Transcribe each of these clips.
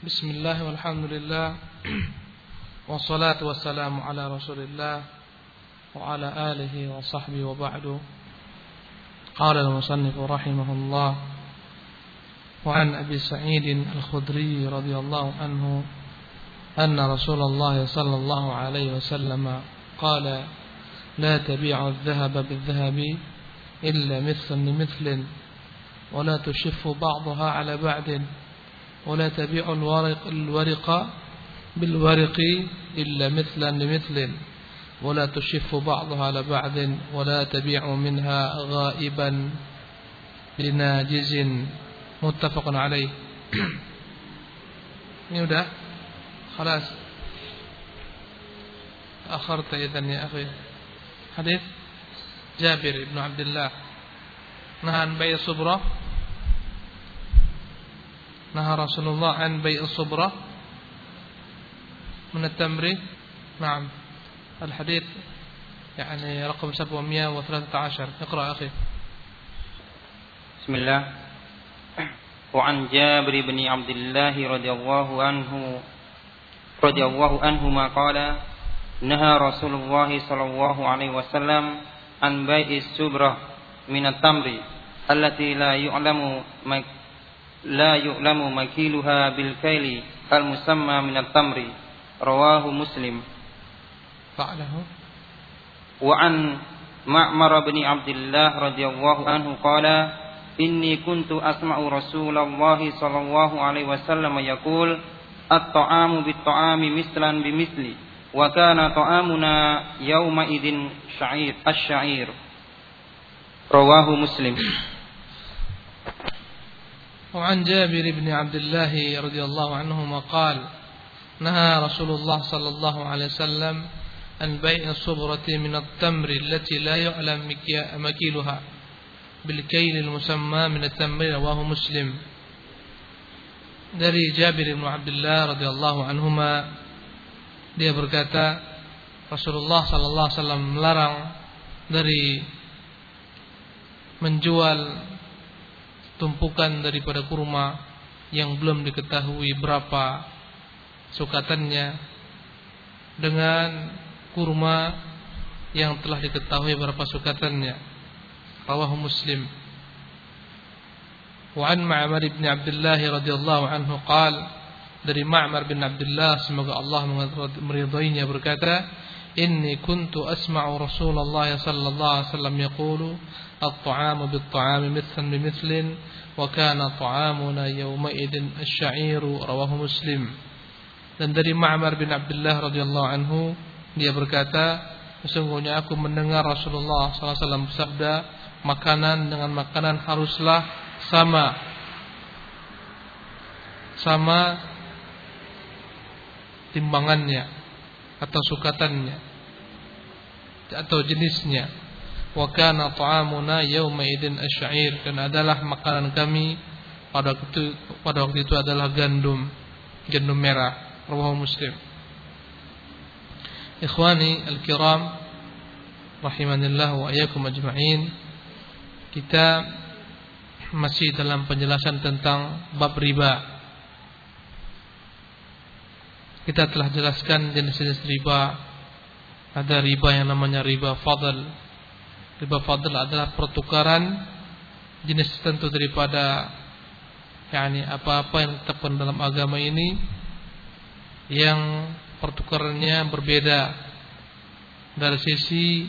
بسم الله والحمد لله والصلاة والسلام على رسول الله وعلى آله وصحبه وبعد. قال المصنف رحمه الله وعن أبي سعيد الخدري رضي الله عنه أن رسول الله صلى الله عليه وسلم قال لا تبيع الذهب بالذهب إلا مثل لمثل ولا تشف بعضها على بعد ولا تبيع الورق الورق بالورق إلا مثلا لمثل ولا تشف بعضها على بعض ولا تبيع منها غائبا لناجز. متفق عليه. ini خلاص. أخرت إذن يا أخي. حديث جابر بن عبد الله. نهى عن بيع الصبرة نهى رسول الله عن بيع الصبرة من التمر. نعم. الحديث يعني رقم 713 اقرأ أخي. بسم الله. وعن جابر بن عبد الله رضي الله عنه رضي الله عنهما قال نهى رسول الله صلى الله عليه وسلم عن بيع السبرة من التمر التي لا يعلم لا يعلم مكيلها بالكيل المسمى من التمر. رواه مسلم. فعله. وعن معمر بن عبد الله رضي الله عنه قال إني كنت أسمع رسول الله صلى الله عليه وسلم يقول الطعام بالطعام مثلا بمثل وكان طعامنا يومئذ شعير الشعير رواه مسلم. وعن جابر بن عبد الله رضي الله عنهما قال نهى رسول الله صلى الله عليه وسلم عن بيع الصبرة من التمر التي لا يعلم مكيلها بالكيل المسمى من التمر رواه مسلم. dari Jabir bin Abdullah radhiyallahu anhuma dia berkata Rasulullah sallallahu alaihi wasallam melarang dari menjual tumpukan daripada kurma yang belum diketahui berapa sukatannya dengan kurma yang telah diketahui berapa sukatannya. Rawahu muslim. Wa an ma'mar bin abdullah radhiyallahu anhu qal dari Ma'mar bin Abdullah semoga Allah meridainya berkata inni kuntu asma'u Rasulullah sallallahu alaihi wasallam yaqulu at-ta'amu bit-ta'ami mithlan bimithlin وكان طعامنا يومئذ الشعير رواه مسلم dan dari Ma'mar bin Abdullah radhiyallahu anhu dia berkata sesungguhnya aku mendengar Rasulullah SAW bersabda makanan dengan makanan haruslah sama sama timbangannya atau sukatannya atau jenisnya wa kana ta'amuna yawma idin asy'ir dan adalah makanan kami pada waktu pada waktu itu adalah gandum. Gandum merah. Rawahu muslim. Ikhwani al-kiram rahimanillah wa iyyakum ajma'in. Kita masih dalam penjelasan tentang bab riba. Kita telah jelaskan jenis-jenis riba. Ada riba yang namanya riba fadl Riba fadl adalah pertukaran jenis tertentu daripada yakni apa-apa yang ditetapkan dalam agama ini yang pertukarannya berbeda dari sisi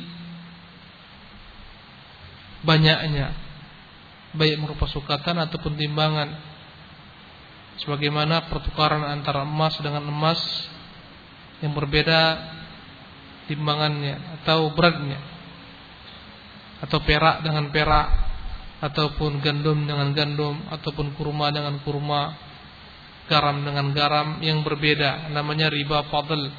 banyaknya baik merupa sukatan ataupun timbangan. Sebagaimana pertukaran antara emas dengan emas yang berbeda timbangannya atau beratnya atau perak dengan perak ataupun gandum dengan gandum ataupun kurma dengan kurma garam dengan garam yang berbeda namanya riba fadl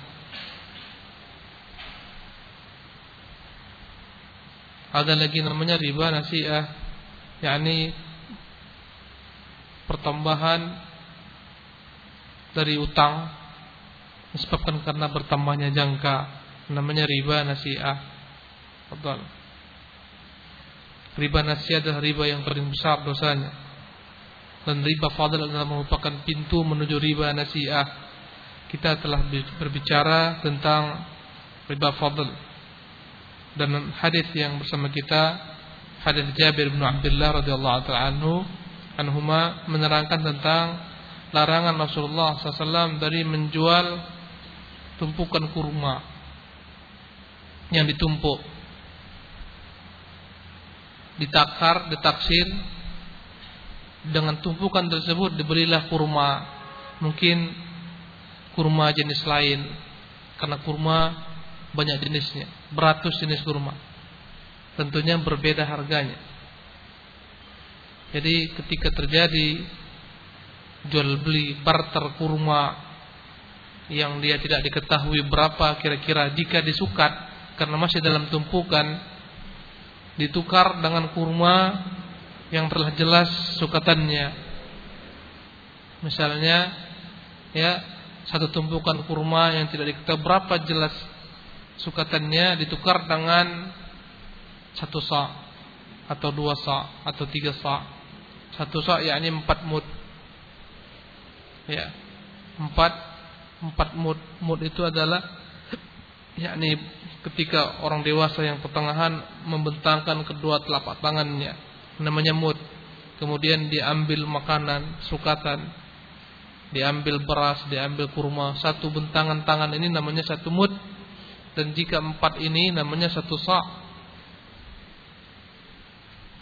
ada lagi namanya riba nasiah yakni pertambahan dari utang disebabkan karena bertambahnya jangka namanya riba nasiah Fadal. Riba nasiah adalah riba yang paling besar dosanya. dan riba fadl adalah merupakan pintu menuju riba nasiah. Kita telah berbicara tentang riba fadl dan hadis yang bersama kita hadis Jabir bin Abdullah radhiyallahu taala anhu anhuma menerangkan tentang larangan Rasulullah SAW dari menjual tumpukan kurma yang ditumpuk ditakar, ditaksir dengan tumpukan tersebut diberilah kurma. Mungkin kurma jenis lain. Karena kurma banyak jenisnya. Beratus jenis kurma. Tentunya berbeda harganya. Jadi ketika terjadi jual beli barter kurma yang dia tidak diketahui berapa kira-kira jika disukat karena masih dalam tumpukan ditukar dengan kurma yang telah jelas sukatannya. Misalnya ya satu tumpukan kurma yang tidak diketahui berapa jelas sukatannya ditukar dengan satu sa atau dua sa atau tiga sa. Satu sa yakni empat mud. Ya. Empat empat mud. Mud itu adalah yakni ketika orang dewasa yang pertengahan membentangkan kedua telapak tangannya namanya mud. Kemudian diambil makanan, sukatan, diambil beras, diambil kurma. Satu bentangan tangan ini namanya satu mud. Dan jika empat ini namanya satu sa'.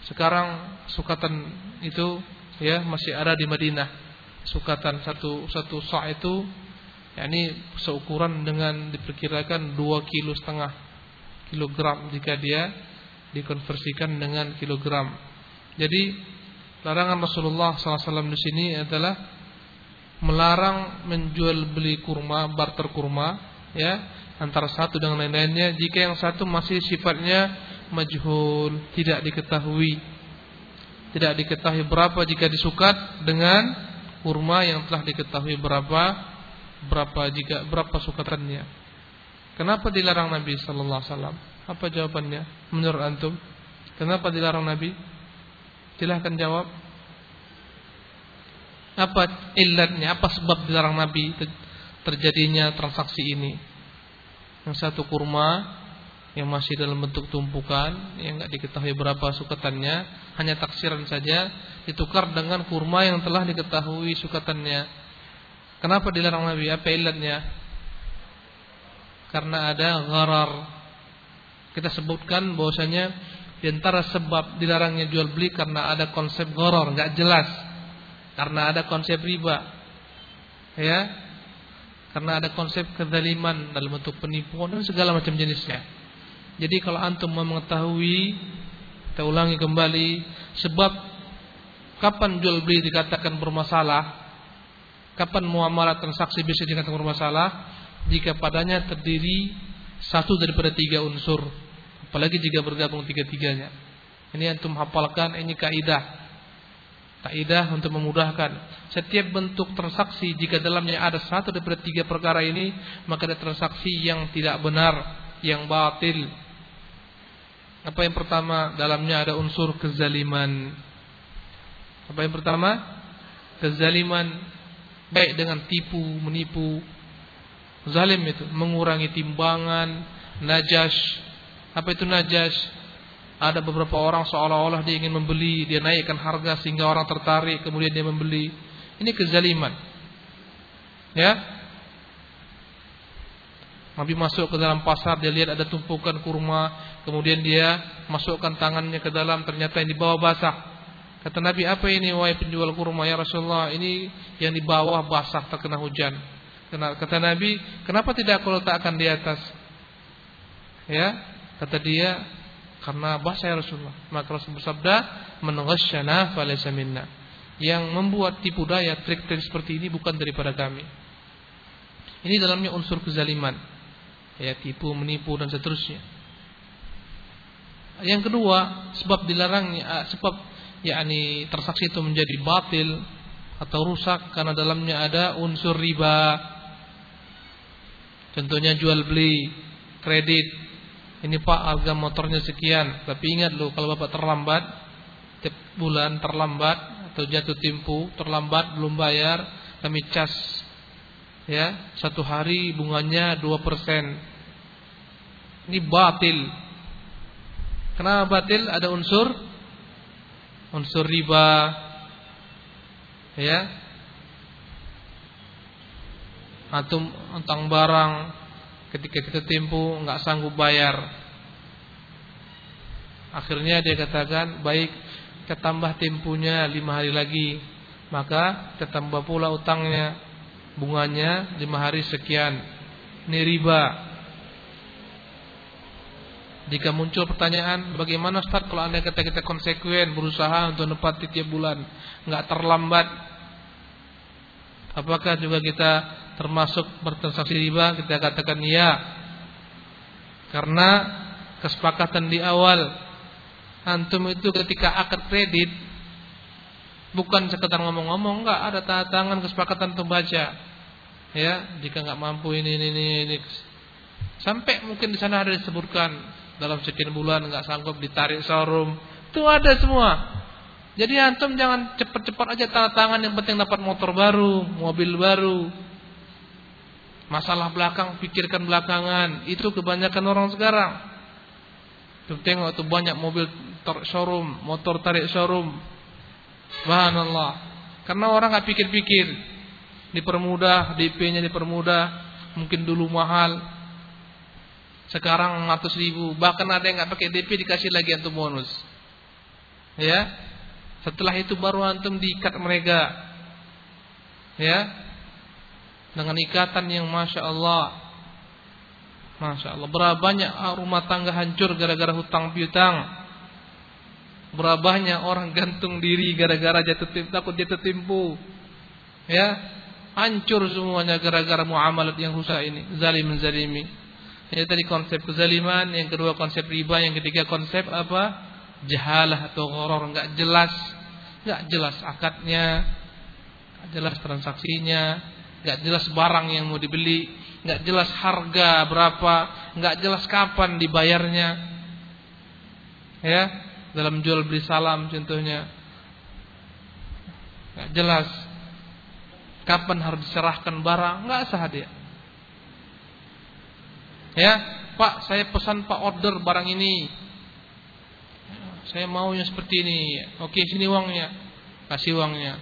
Sekarang sukatan itu ya masih ada di Madinah. Sukatan satu satu sa' itu yakni seukuran dengan diperkirakan dua kilo setengah kilogram jika dia dikonversikan dengan kilogram. Jadi larangan Rasulullah SAW di sini adalah melarang menjual beli kurma, barter kurma, ya antara satu dengan lain-lainnya. Jika yang satu masih sifatnya majhul, tidak diketahui, tidak diketahui berapa jika disukat dengan kurma yang telah diketahui berapa, berapa jika berapa sukatannya. Kenapa dilarang Nabi Sallallahu Alaihi Wasallam? Apa jawabannya? Menurut antum, kenapa dilarang Nabi? Silahkan jawab. Apa ilatnya? Apa sebab dilarang Nabi terjadinya transaksi ini? Yang satu kurma yang masih dalam bentuk tumpukan yang nggak diketahui berapa sukatannya, hanya taksiran saja ditukar dengan kurma yang telah diketahui sukatannya. Kenapa dilarang Nabi? Apa ilatnya? Karena ada gharar. Kita sebutkan bahwasanya di antara sebab dilarangnya jual beli karena ada konsep goror, nggak jelas. Karena ada konsep riba. Ya. Karena ada konsep kezaliman dalam bentuk penipuan dan segala macam jenisnya. Jadi kalau antum mau mengetahui kita ulangi kembali sebab kapan jual beli dikatakan bermasalah, kapan muamalah transaksi bisa dikatakan bermasalah jika padanya terdiri satu daripada tiga unsur Apalagi jika bergabung tiga-tiganya. Ini antum hafalkan ini kaidah. Kaidah untuk memudahkan. Setiap bentuk transaksi jika dalamnya ada satu daripada tiga perkara ini, maka ada transaksi yang tidak benar, yang batil. Apa yang pertama? Dalamnya ada unsur kezaliman. Apa yang pertama? Kezaliman baik dengan tipu, menipu. Zalim itu mengurangi timbangan, najas, apa itu najas? Ada beberapa orang seolah-olah dia ingin membeli, dia naikkan harga sehingga orang tertarik, kemudian dia membeli. Ini kezaliman. Ya. Nabi masuk ke dalam pasar, dia lihat ada tumpukan kurma, kemudian dia masukkan tangannya ke dalam, ternyata yang di bawah basah. Kata Nabi, apa ini wahai penjual kurma ya Rasulullah? Ini yang di bawah basah terkena hujan. Kata Nabi, kenapa tidak kau letakkan di atas? Ya, Kata dia, karena bahasa ya Rasulullah. Maka Rasul bersabda, "Man ghasyana falaysa minna." Yang membuat tipu daya, trik-trik seperti ini bukan daripada kami. Ini dalamnya unsur kezaliman. Ya, tipu, menipu dan seterusnya. Yang kedua, sebab dilarangnya ah, sebab yakni transaksi itu menjadi batil atau rusak karena dalamnya ada unsur riba. Contohnya jual beli, kredit, ini pak harga motornya sekian Tapi ingat loh kalau bapak terlambat Tiap bulan terlambat Atau jatuh tempo, terlambat belum bayar, kami cas ya, satu hari bunganya 2%. Ini batil. Kenapa batil? Ada unsur unsur riba. Ya. Atau tentang barang ketika kita tempo nggak sanggup bayar. Akhirnya dia katakan, baik kita tambah lima hari lagi, maka kita tambah pula utangnya, bunganya lima hari sekian. Ini riba. Jika muncul pertanyaan, bagaimana Ustaz kalau anda kata kita konsekuen berusaha untuk nepati tiap bulan, nggak terlambat, apakah juga kita termasuk bertransaksi riba? Kita katakan iya, karena kesepakatan di awal antum itu ketika akad kredit bukan sekedar ngomong-ngomong enggak ada tanda tangan kesepakatan untuk baca ya jika enggak mampu ini ini ini, ini. sampai mungkin di sana ada disebutkan dalam sekian bulan enggak sanggup ditarik showroom itu ada semua jadi antum jangan cepat-cepat aja tanda tangan yang penting dapat motor baru mobil baru masalah belakang pikirkan belakangan itu kebanyakan orang sekarang tuh tengok tuh banyak mobil showroom, motor tarik showroom. Subhanallah. Karena orang nggak pikir-pikir. Dipermudah, DP-nya dipermudah, mungkin dulu mahal. Sekarang 100 ribu, bahkan ada yang nggak pakai DP dikasih lagi antum bonus. Ya. Setelah itu baru antum diikat mereka. Ya. Dengan ikatan yang masya Allah Masya Allah Berapa banyak rumah tangga hancur gara-gara hutang piutang Berabahnya orang gantung diri gara-gara jatuh timpu, takut jatuh timpu. Ya, hancur semuanya gara-gara muamalat yang rusak ini, zalim zalimi. Ini tadi konsep kezaliman, yang kedua konsep riba, yang ketiga konsep apa? Jahalah atau horor, enggak jelas. Enggak jelas akadnya, enggak jelas transaksinya, enggak jelas barang yang mau dibeli, enggak jelas harga berapa, enggak jelas kapan dibayarnya. Ya, dalam jual beli salam contohnya nggak jelas kapan harus diserahkan barang nggak sah dia ya Pak saya pesan Pak order barang ini. Saya maunya seperti ini. Oke sini uangnya. Kasih uangnya.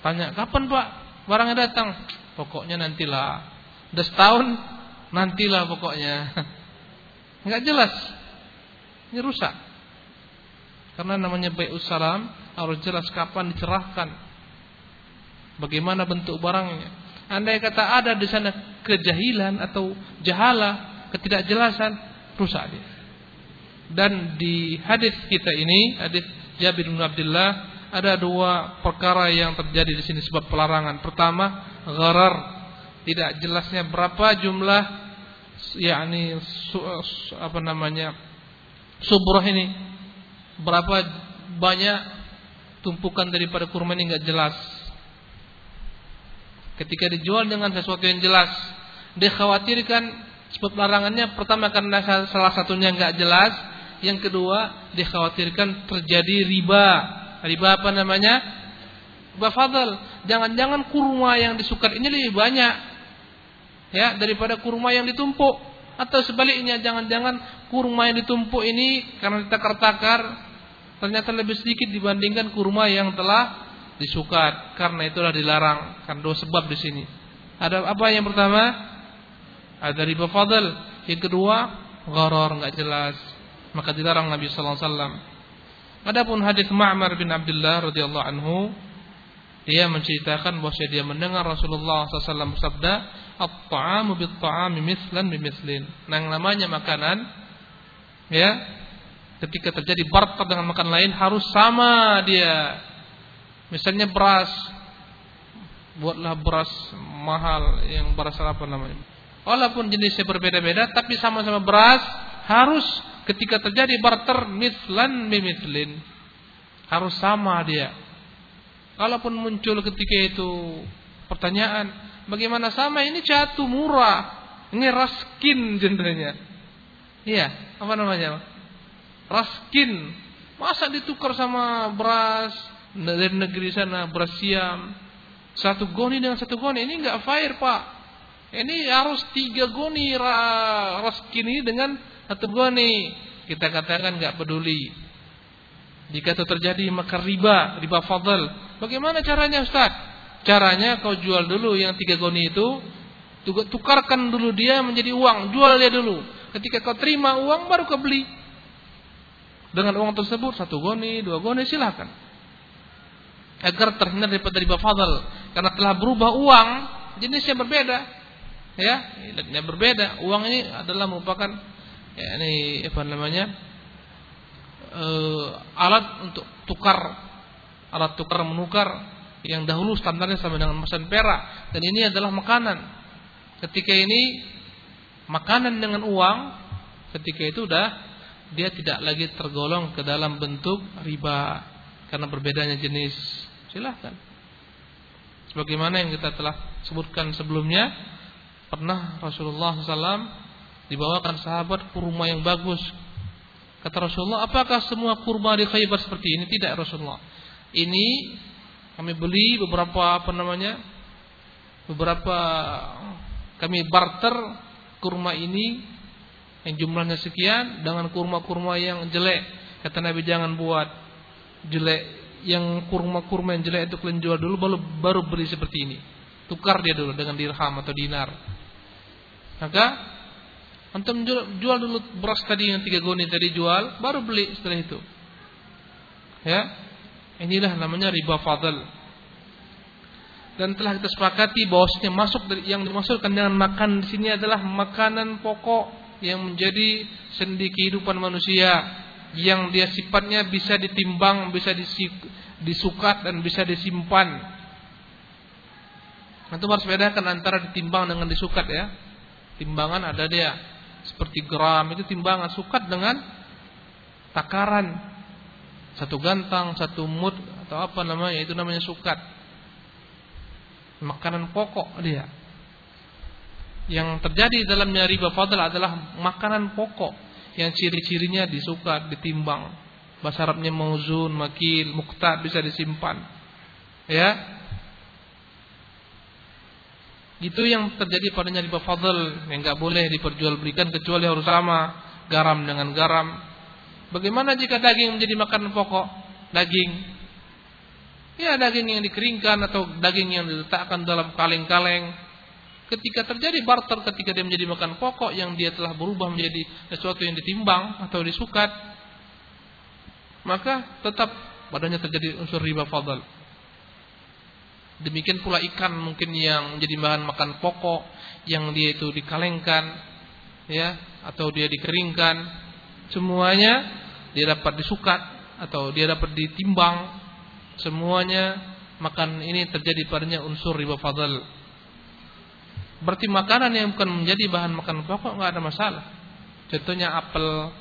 Tanya kapan Pak? Barangnya datang? Pokoknya nantilah. Udah setahun? Nantilah pokoknya. Nggak jelas. Ini rusak. Karena namanya baik salam harus jelas kapan dicerahkan. Bagaimana bentuk barangnya. Andai kata ada di sana kejahilan atau jahala, ketidakjelasan, rusak dia. Dan di hadis kita ini, hadis Jabir bin Abdullah, ada dua perkara yang terjadi di sini sebab pelarangan. Pertama, gharar, tidak jelasnya berapa jumlah yakni apa namanya subrah ini berapa banyak tumpukan daripada kurma ini nggak jelas. Ketika dijual dengan sesuatu yang jelas, dikhawatirkan sebab larangannya pertama karena salah satunya nggak jelas, yang kedua dikhawatirkan terjadi riba. Riba apa namanya? Riba fadl. Jangan-jangan kurma yang disukat ini lebih banyak ya daripada kurma yang ditumpuk atau sebaliknya jangan-jangan kurma yang ditumpuk ini karena ditakar-takar ternyata lebih sedikit dibandingkan kurma yang telah disukat. Karena itulah dilarang. Kan dua sebab di sini. Ada apa yang pertama? Ada riba fadl. Yang kedua, gharar enggak jelas. Maka dilarang Nabi sallallahu alaihi wasallam. Adapun hadis Ma'mar bin Abdullah radhiyallahu anhu dia menceritakan bahwa dia mendengar Rasulullah SAW bersabda, "At-ta'amu bit-ta'ami mislan bimislin." Nah, yang namanya makanan ya, ketika terjadi barter dengan makan lain harus sama dia. Misalnya beras, buatlah beras mahal yang beras apa namanya? Walaupun jenisnya berbeda-beda, tapi sama-sama beras harus ketika terjadi barter mislan bimislin. Harus sama dia. Kalaupun muncul ketika itu pertanyaan, bagaimana sama ini jatuh murah, ini raskin jendernya. Iya, apa namanya? Raskin. Masa ditukar sama beras dari negeri sana, beras siam. Satu goni dengan satu goni. Ini enggak fair, Pak. Ini harus tiga goni raskin ini dengan satu goni. Kita katakan enggak peduli. Jika itu terjadi maka riba, riba fadl. Bagaimana caranya Ustaz? Caranya kau jual dulu yang tiga goni itu. Tukarkan dulu dia menjadi uang. Jual dia dulu. Ketika kau terima uang baru kau beli. Dengan uang tersebut satu goni, dua goni silakan. Agar terhindar daripada riba fadl karena telah berubah uang jenisnya berbeda. Ya, yang berbeda. Uang ini adalah merupakan ya ini apa namanya? Uh, alat untuk tukar alat tukar menukar yang dahulu standarnya sama dengan mesin perak dan ini adalah makanan. Ketika ini makanan dengan uang, ketika itu udah dia tidak lagi tergolong ke dalam bentuk riba karena berbedanya jenis. Silahkan. Sebagaimana yang kita telah sebutkan sebelumnya, pernah Rasulullah SAW dibawakan sahabat kurma yang bagus. Kata Rasulullah, apakah semua kurma di Khaybar seperti ini? Tidak Rasulullah. Ini kami beli beberapa apa namanya? Beberapa kami barter kurma ini yang jumlahnya sekian dengan kurma-kurma yang jelek. Kata Nabi jangan buat jelek yang kurma-kurma yang jelek itu kalian jual dulu baru baru beli seperti ini. Tukar dia dulu dengan dirham atau dinar. Maka antum jual, jual dulu beras tadi yang tiga goni tadi jual, baru beli setelah itu. Ya, inilah namanya riba fadl. Dan telah kita sepakati bahwasanya masuk dari yang dimaksudkan dengan makan di sini adalah makanan pokok yang menjadi sendi kehidupan manusia yang dia sifatnya bisa ditimbang, bisa disukat dan bisa disimpan. Itu harus bedakan antara ditimbang dengan disukat ya. Timbangan ada dia seperti gram itu timbangan sukat dengan takaran satu gantang, satu mut atau apa namanya itu namanya sukat. Makanan pokok dia yang terjadi dalamnya riba fadl adalah makanan pokok yang ciri-cirinya disuka, ditimbang. Bahasa Arabnya mauzun, makil, muqtad bisa disimpan. Ya. Itu yang terjadi padanya riba fadl yang enggak boleh diperjualbelikan kecuali harus sama garam dengan garam. Bagaimana jika daging menjadi makanan pokok? Daging Ya daging yang dikeringkan atau daging yang diletakkan dalam kaleng-kaleng ketika terjadi barter ketika dia menjadi makan pokok yang dia telah berubah menjadi sesuatu yang ditimbang atau disukat maka tetap badannya terjadi unsur riba fadl. Demikian pula ikan mungkin yang menjadi bahan makan pokok yang dia itu dikalengkan ya atau dia dikeringkan semuanya dia dapat disukat atau dia dapat ditimbang semuanya makan ini terjadi padanya unsur riba fadl Berarti makanan yang bukan menjadi bahan makanan pokok nggak ada masalah. Contohnya apel,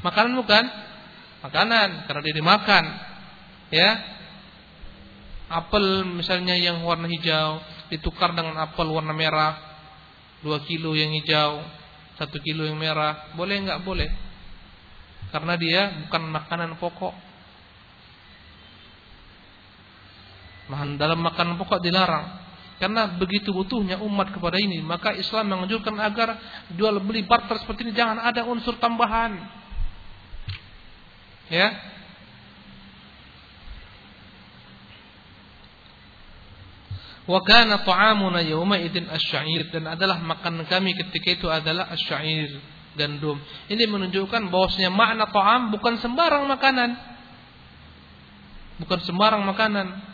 makanan bukan? Makanan karena dia dimakan. Ya. Apel misalnya yang warna hijau ditukar dengan apel warna merah. 2 kilo yang hijau, 1 kilo yang merah. Boleh nggak boleh? Karena dia bukan makanan pokok. Dalam makanan pokok dilarang. Karena begitu butuhnya umat kepada ini, maka Islam menganjurkan agar jual beli barter seperti ini jangan ada unsur tambahan. Ya. Wa kana ta'amuna yawma idzin asy dan adalah makan kami ketika itu adalah asy gandum. Ini menunjukkan bahwasanya makna ta'am bukan sembarang makanan. Bukan sembarang makanan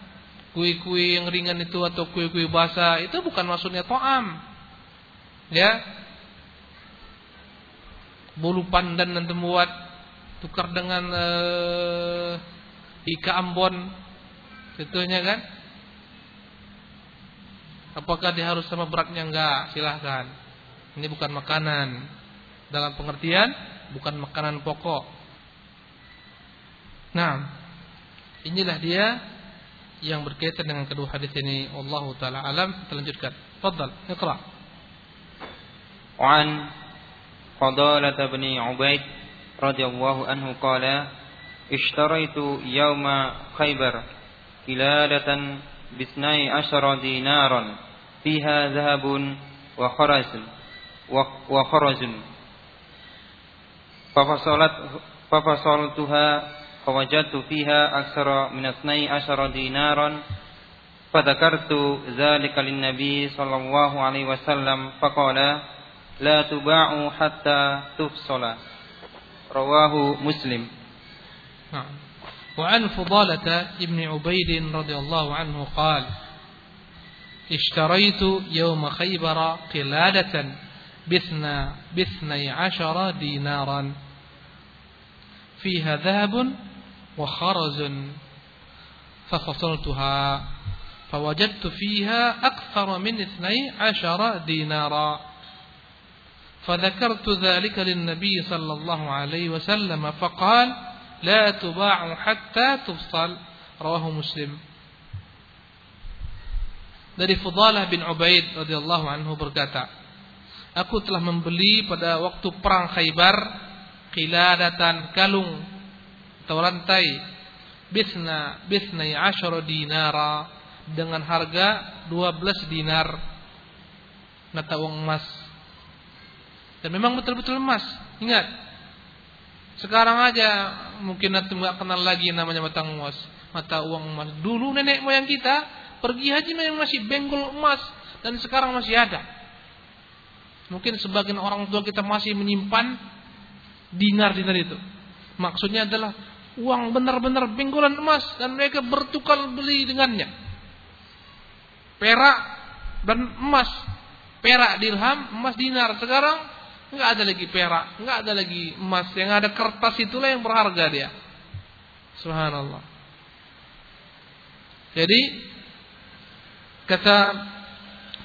kue-kue yang ringan itu atau kue-kue basah itu bukan maksudnya to'am. Ya. Bulu pandan dan temuat tukar dengan uh, ika ambon. Contohnya kan? Apakah dia harus sama beratnya enggak? Silahkan. Ini bukan makanan. Dalam pengertian bukan makanan pokok. Nah, inilah dia yang berkaitan dengan kedua hadis ini Allah taala alam. Kita lanjutkan. Fadal iqra. An Qadalah bin Ubaid radhiyallahu anhu qala ishtaraitu yawma Khaybar kiladatan bisnai asyara dinaran fiha zahabun wa kharazun wa kharazun fafasalat fafasaltuha فوجدت فيها أكثر من اثني عشر دينارا فذكرت ذلك للنبي صلى الله عليه وسلم فقال لا تباع حتى تفصل. رواه مسلم. نعم. وعن فضالة ابن عبيد رضي الله عنه قال اشتريت يوم خيبر قلادة باثنى باثني عشر دينارا. فيها ذهب وخرز ففصلتها فوجدت فيها أكثر من اثني عشر دينارا فذكرت ذلك للنبي صلى الله عليه وسلم فقال لا تباع حتى تفصل رواه مسلم dari Fudalah bin Ubaid radhiyallahu anhu berkata Aku telah membeli pada waktu perang Khaybar qiladatan kalung atau rantai bisna bisnai asyara dinara dengan harga 12 dinar mata uang emas dan memang betul-betul emas ingat sekarang aja mungkin nanti nggak kenal lagi namanya mata emas, mata uang emas. Dulu nenek moyang kita pergi haji memang masih benggol emas dan sekarang masih ada. Mungkin sebagian orang tua kita masih menyimpan dinar-dinar itu. Maksudnya adalah uang benar-benar benggolan emas dan mereka bertukar beli dengannya. Perak dan emas. Perak dirham, emas dinar. Sekarang Enggak ada lagi perak, enggak ada lagi emas, yang ada kertas itulah yang berharga dia. Subhanallah. Jadi kata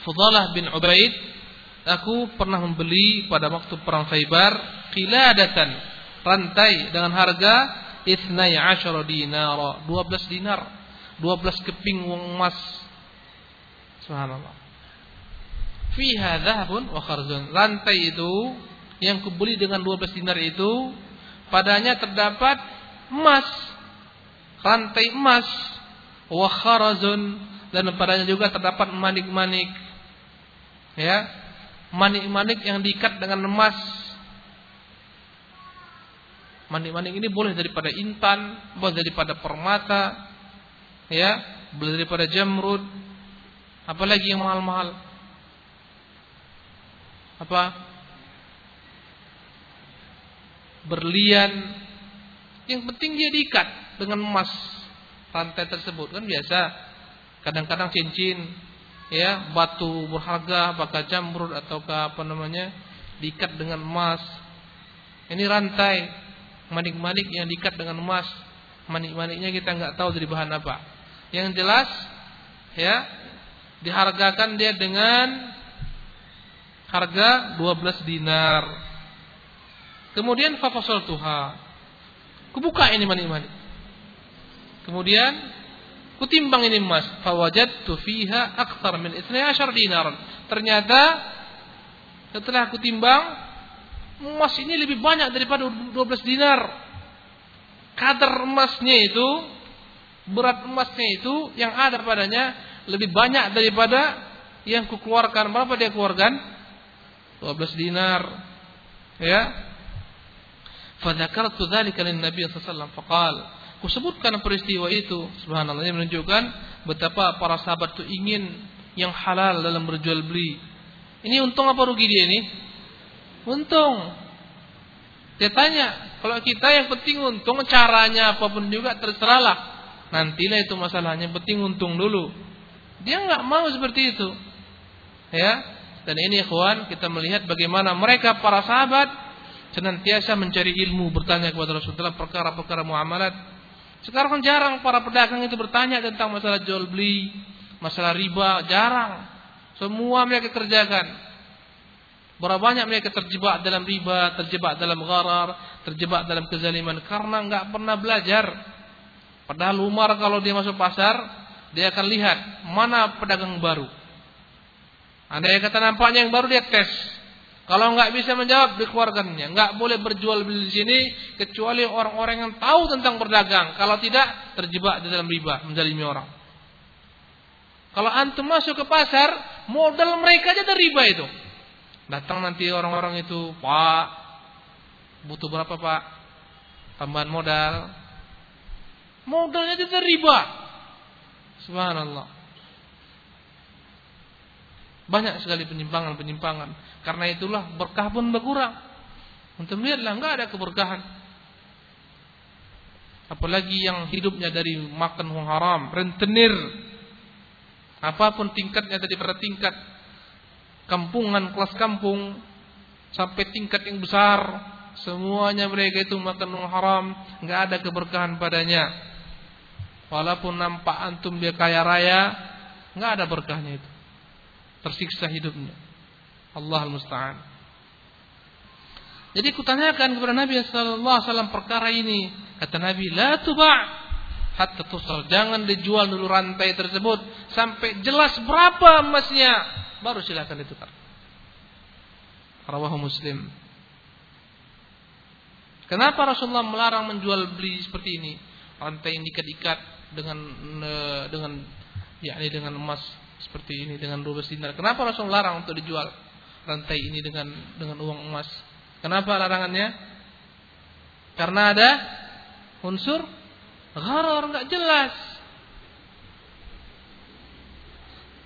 Fudalah bin Ubaid, aku pernah membeli pada waktu perang Khaybar qiladatan, rantai dengan harga ithnai asyara dinar, 12 dinar, 12 keping uang emas. Subhanallah fiha dhahabun wa kharzun. Lantai itu yang kubeli dengan 12 dinar itu padanya terdapat emas. Rantai emas wa kharazun dan padanya juga terdapat manik-manik. Ya. Manik-manik yang diikat dengan emas. Manik-manik ini boleh daripada intan, boleh daripada permata, ya, boleh daripada jamrud, apalagi yang mahal-mahal? Apa? Berlian. Yang penting dia diikat dengan emas rantai tersebut. Kan biasa kadang-kadang cincin ya batu berharga apakah jamrud ataukah apa namanya diikat dengan emas. Ini rantai manik-manik yang diikat dengan emas manik-maniknya kita nggak tahu dari bahan apa yang jelas ya dihargakan dia dengan harga 12 dinar. Kemudian fafasol tuha. Kubuka ini mani-mani. Kemudian kutimbang ini emas. Fawajadtu fiha akthar min 12 dinar. Ternyata setelah kutimbang emas ini lebih banyak daripada 12 dinar. Kadar emasnya itu berat emasnya itu yang ada padanya lebih banyak daripada yang kukeluarkan. Berapa dia keluarkan? 12 dinar ya fadzakartu dzalika lin nabiy sallallahu alaihi kusebutkan peristiwa itu subhanallah ini menunjukkan betapa para sahabat itu ingin yang halal dalam berjual beli ini untung apa rugi dia ini untung dia tanya kalau kita yang penting untung caranya apa pun juga terserahlah nantilah itu masalahnya penting untung dulu dia nggak mau seperti itu ya dan ini ikhwan kita melihat bagaimana mereka para sahabat senantiasa mencari ilmu, bertanya kepada Rasulullah perkara-perkara muamalat. Sekarang jarang para pedagang itu bertanya tentang masalah jual beli, masalah riba, jarang. Semua mereka kerjakan. Berapa banyak mereka terjebak dalam riba, terjebak dalam gharar, terjebak dalam kezaliman karena enggak pernah belajar. Padahal Umar kalau dia masuk pasar, dia akan lihat mana pedagang baru. Anda yang kata nampaknya yang baru dia tes. Kalau nggak bisa menjawab, dikeluarkannya. Nggak boleh berjual beli di sini kecuali orang-orang yang tahu tentang berdagang. Kalau tidak, terjebak di dalam riba, menjalimi orang. Kalau antum masuk ke pasar, modal mereka aja dari riba itu. Datang nanti orang-orang itu, Pak, butuh berapa Pak? Tambahan modal. Modalnya dari riba. Subhanallah. Banyak sekali penyimpangan-penyimpangan. Karena itulah berkah pun berkurang. Untuk melihatlah enggak ada keberkahan. Apalagi yang hidupnya dari makan haram, rentenir. Apa pun tingkatnya tadi pada tingkat kampungan, kelas kampung sampai tingkat yang besar, semuanya mereka itu makan haram, enggak ada keberkahan padanya. Walaupun nampak antum dia kaya raya, enggak ada berkahnya itu tersiksa hidupnya. Allah musta'an. Jadi kutanyakan kepada Nabi sallallahu alaihi wasallam perkara ini. Kata Nabi, "La tuba' hatta tusal." Jangan dijual dulu rantai tersebut sampai jelas berapa emasnya, baru silakan ditukar. Rawahu Muslim. Kenapa Rasulullah melarang menjual beli seperti ini? Rantai yang diikat-ikat dengan eh, dengan yakni dengan emas seperti ini dengan 12 dinar. Kenapa Rasul larang untuk dijual rantai ini dengan dengan uang emas? Kenapa larangannya? Karena ada unsur gharar nggak jelas.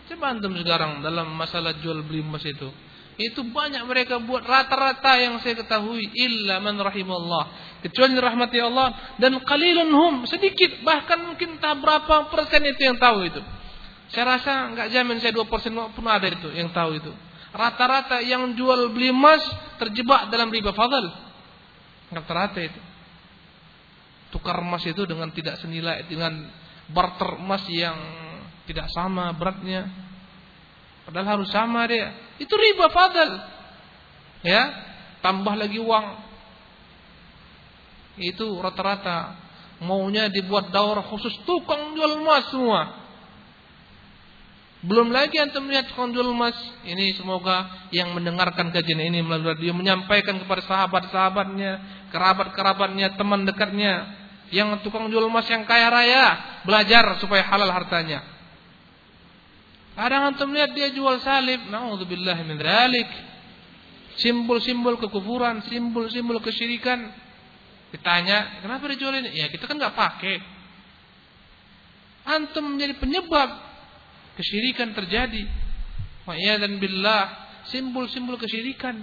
Coba antum sekarang dalam masalah jual beli emas itu. Itu banyak mereka buat rata-rata yang saya ketahui illa man rahimallah. Kecuali rahmati Allah dan qalilun hum sedikit bahkan mungkin tak berapa persen itu yang tahu itu. Saya rasa nggak jamin saya 2% pun ada itu yang tahu itu. Rata-rata yang jual beli emas terjebak dalam riba fadl. Rata-rata itu. Tukar emas itu dengan tidak senilai dengan barter emas yang tidak sama beratnya. Padahal harus sama dia. Itu riba fadl. Ya, tambah lagi uang. Itu rata-rata maunya dibuat daurah khusus tukang jual emas semua. Belum lagi antum melihat konjul emas. Ini semoga yang mendengarkan kajian ini melalui radio menyampaikan kepada sahabat-sahabatnya, kerabat-kerabatnya, teman dekatnya yang tukang jual emas yang kaya raya, belajar supaya halal hartanya. Kadang antum lihat dia jual salib, naudzubillah min dzalik. Simbol-simbol kekufuran, simbol-simbol kesyirikan. Ditanya, kenapa dijual ini? Ya kita kan nggak pakai. Antum menjadi penyebab kesyirikan terjadi. dan billah, simbol-simbol kesyirikan.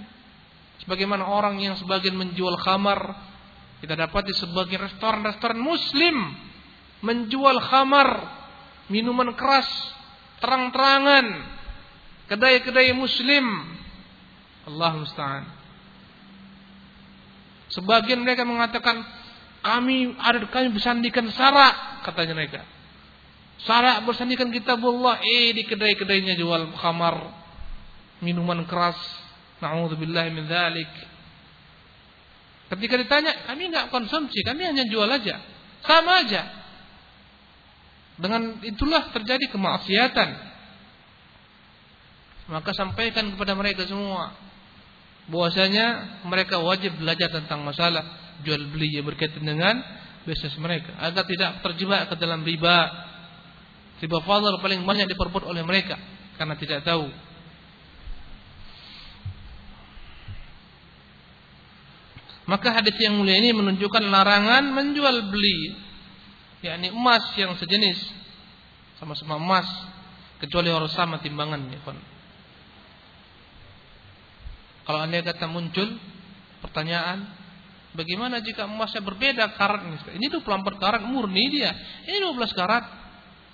Sebagaimana orang yang sebagian menjual khamar, kita dapat di sebagian restoran-restoran muslim menjual khamar, minuman keras, terang-terangan, kedai-kedai muslim. Allah musta'an. Sebagian mereka mengatakan kami ada kami bersandingkan sara katanya mereka. Salah bersandingkan kitabullah eh di kedai-kedainya jual khamar, minuman keras. Nauzubillah min dzalik. Ketika ditanya, kami enggak konsumsi, kami hanya jual aja. Sama aja. Dengan itulah terjadi kemaksiatan. Maka sampaikan kepada mereka semua bahwasanya mereka wajib belajar tentang masalah jual beli yang berkaitan dengan bisnis mereka agar tidak terjebak ke dalam riba Riba fadl paling banyak diperbuat oleh mereka karena tidak tahu. Maka hadis yang mulia ini menunjukkan larangan menjual beli yakni emas yang sejenis sama-sama emas kecuali harus sama timbangannya. Kalau anda kata muncul pertanyaan, bagaimana jika emasnya berbeda karatnya? Ini 24 karat murni dia, ini 12 karat.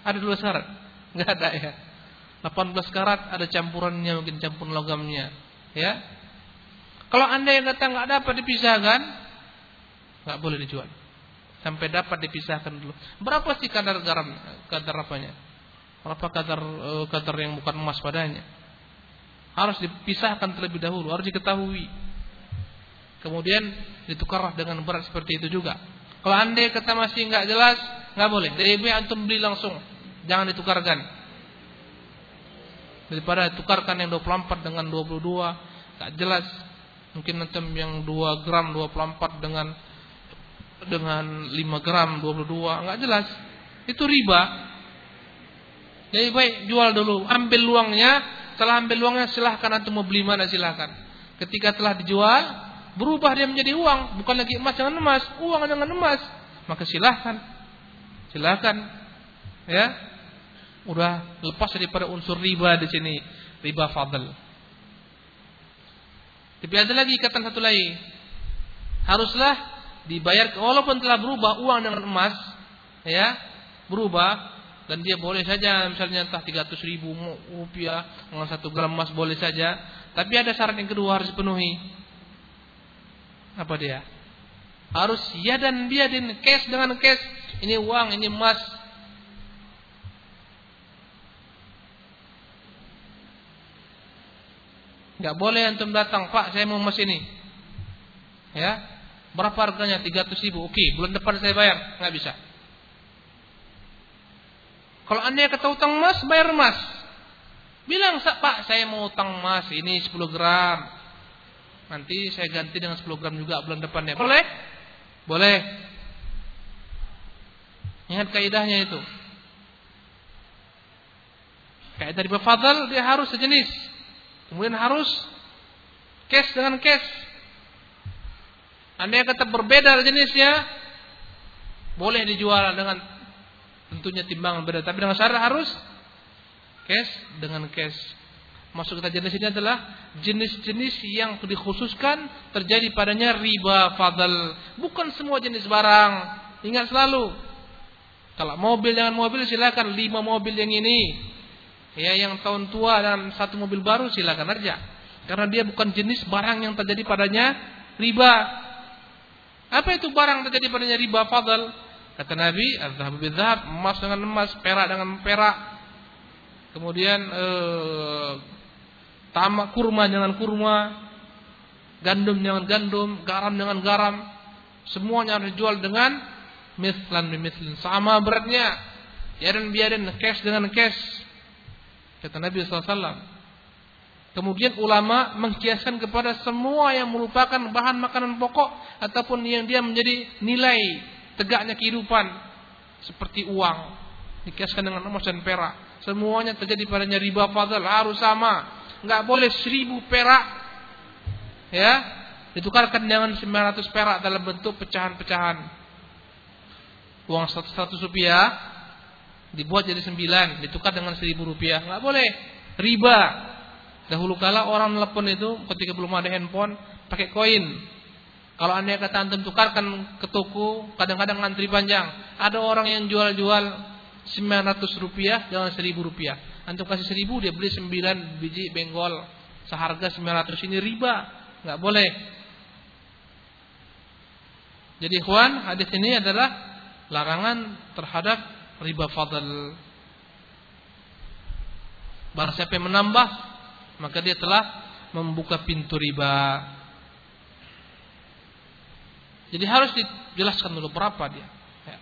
Ada dua syarat? Enggak ada ya. 18 karat ada campurannya mungkin campur logamnya, ya. Kalau Anda yang datang enggak dapat dipisahkan, enggak boleh dijual. Sampai dapat dipisahkan dulu. Berapa sih kadar garam kadar apanya? Berapa kadar uh, kadar yang bukan emas padanya? Harus dipisahkan terlebih dahulu, harus diketahui. Kemudian ditukar dengan berat seperti itu juga. Kalau anda kata masih enggak jelas, enggak boleh. Dari antum beli langsung. Jangan ditukarkan. Daripada tukarkan yang 24 dengan 22, Gak jelas. Mungkin macam yang 2 gram 24 dengan dengan 5 gram 22 nggak jelas. Itu riba. Jadi baik jual dulu, ambil uangnya, setelah ambil uangnya silahkan antum mau beli mana silahkan. Ketika telah dijual, berubah dia menjadi uang, bukan lagi emas dengan emas, uang dengan emas. Maka silahkan, silahkan, ya, udah lepas daripada unsur riba di sini, riba fadl. Tapi ada lagi ikatan satu lagi, haruslah dibayar walaupun telah berubah uang dengan emas, ya, berubah dan dia boleh saja misalnya entah 300 ribu rupiah dengan satu gram emas boleh saja tapi ada syarat yang kedua harus dipenuhi. Apa dia? Harus ya dan biadin cash dengan cash. Ini uang ini emas. Nggak boleh antum datang pak saya mau emas ini. Ya berapa harganya 300 ribu oke bulan depan saya bayar nggak bisa kalau anda kata utang emas, bayar emas. Bilang, Pak, saya mau utang emas ini 10 gram. Nanti saya ganti dengan 10 gram juga bulan depannya. Boleh? Boleh. Ingat kaidahnya itu. Kaidah riba fadl dia harus sejenis. Kemudian harus cash dengan cash. Anda kata berbeda jenisnya, boleh dijual dengan Tentunya timbangan beda, tapi dengan syarat harus cash dengan cash. Masuk kita jenis ini adalah jenis-jenis yang dikhususkan terjadi padanya riba fadl. Bukan semua jenis barang. Ingat selalu. Kalau mobil dengan mobil silakan lima mobil yang ini. Ya yang tahun tua dan satu mobil baru silakan aja. Karena dia bukan jenis barang yang terjadi padanya riba. Apa itu barang terjadi padanya riba fadl? Kata Nabi, "Adzhabu bidzahab", emas dengan emas, perak dengan perak. Kemudian eh, tamak kurma dengan kurma, gandum dengan gandum, garam dengan garam. Semuanya harus dijual dengan mislan bimislin, sama beratnya. Ya dan biarin cash dengan cash. Kata Nabi SAW. Kemudian ulama mengkiaskan kepada semua yang merupakan bahan makanan pokok ataupun yang dia menjadi nilai tegaknya kehidupan seperti uang dikiaskan dengan emas dan perak. Semuanya terjadi padanya riba fadl harus sama. Nggak boleh seribu perak ya ditukarkan dengan 900 perak dalam bentuk pecahan-pecahan. Uang 100 rupiah dibuat jadi 9 ditukar dengan 1000 rupiah. Nggak boleh riba dahulu kala orang telepon itu ketika belum ada handphone pakai koin kalau anda kata antum tukarkan ke toko, kadang-kadang ngantri panjang. Ada orang yang jual-jual 900 rupiah dengan 1000 rupiah. Antum kasih 1000 dia beli 9 biji benggol seharga 900 ini riba, nggak boleh. Jadi ikhwan, hadis ini adalah larangan terhadap riba fadl. Barang siapa yang menambah, maka dia telah membuka pintu riba. Jadi harus dijelaskan dulu berapa dia. Ya.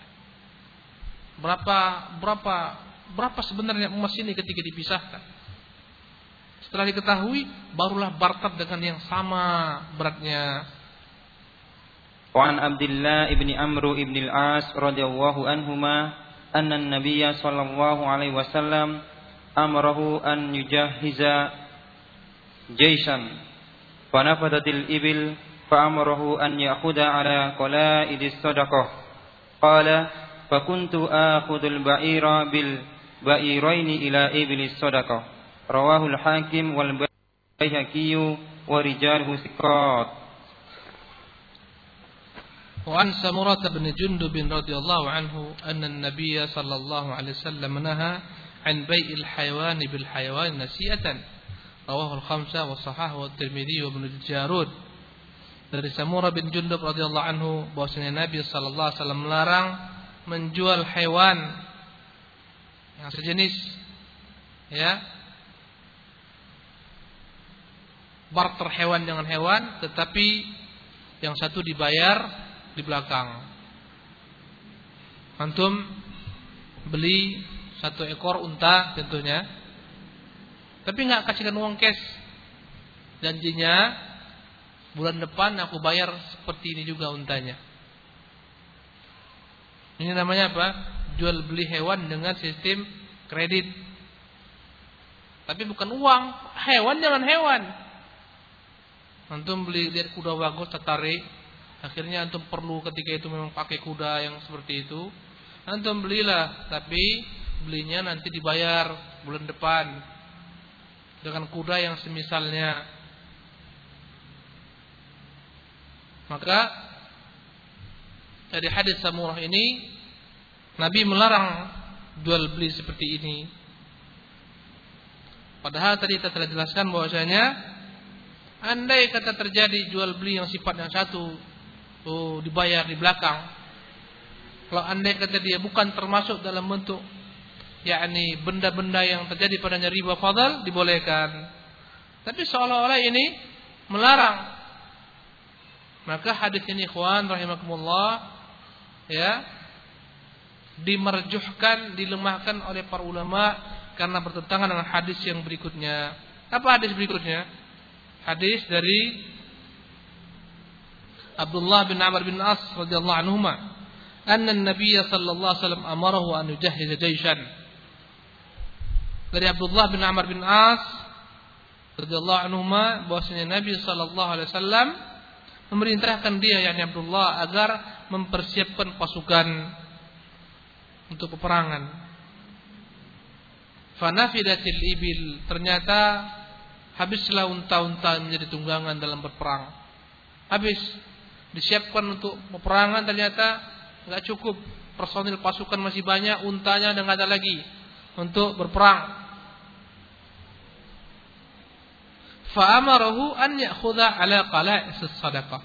Berapa berapa berapa sebenarnya emas ini ketika dipisahkan. Setelah diketahui barulah barter dengan yang sama beratnya. Wa Abdullah ibni Amr ibn al-As radhiyallahu anhuma anna an-nabiy sallallahu alaihi wasallam amarahu an fa nafadatil ibil فأمره أن يأخذ على قلائد الصدقة قال فكنت آخذ البعير بالبعيرين إلى إبل الصدقة رواه الحاكم والبيهقي ورجاله ثقات وعن سمرة بن جندب رضي الله عنه أن النبي صلى الله عليه وسلم نهى عن بيع الحيوان بالحيوان نسيئة rawahul khamsah wa sahah wa tirmidhi wa jarud. Dari Samurah bin Jundub radhiyallahu anhu bahwasanya Nabi sallallahu alaihi wasallam melarang menjual hewan yang sejenis ya barter hewan dengan hewan tetapi yang satu dibayar di belakang. Antum beli satu ekor unta tentunya tapi nggak kasihkan uang cash janjinya bulan depan aku bayar seperti ini juga untanya. Ini namanya apa? Jual beli hewan dengan sistem kredit. Tapi bukan uang, hewan jangan hewan. Antum beli lihat kuda bagus tertarik, akhirnya antum perlu ketika itu memang pakai kuda yang seperti itu. Antum belilah, tapi belinya nanti dibayar bulan depan dengan kuda yang semisalnya. Maka dari hadis Samurah ini Nabi melarang jual beli seperti ini. Padahal tadi kita telah jelaskan bahwasanya andai kata terjadi jual beli yang sifatnya satu oh, dibayar di belakang. Kalau andai kata dia bukan termasuk dalam bentuk yakni benda-benda yang terjadi padanya riba fadal dibolehkan. Tapi seolah-olah ini melarang. Maka hadis ini ikhwan rahimakumullah ya dimerjuhkan, dilemahkan oleh para ulama karena bertentangan dengan hadis yang berikutnya. Apa hadis berikutnya? Hadis dari Abdullah bin Amr bin As radhiyallahu anhuma, anna an-nabiy sallallahu alaihi wasallam amarahu an yujahhiz jayshan dari Abdullah bin Amr bin As radhiyallahu anhu bahwasanya Nabi sallallahu alaihi wasallam memerintahkan dia yakni Abdullah agar mempersiapkan pasukan untuk peperangan. Fanafidatil ibil ternyata habislah unta-unta menjadi tunggangan dalam berperang. Habis disiapkan untuk peperangan ternyata nggak cukup personil pasukan masih banyak untanya dan ada lagi untuk berperang. Fa'amarahu an ya'khudha ala qala'is sadaqah.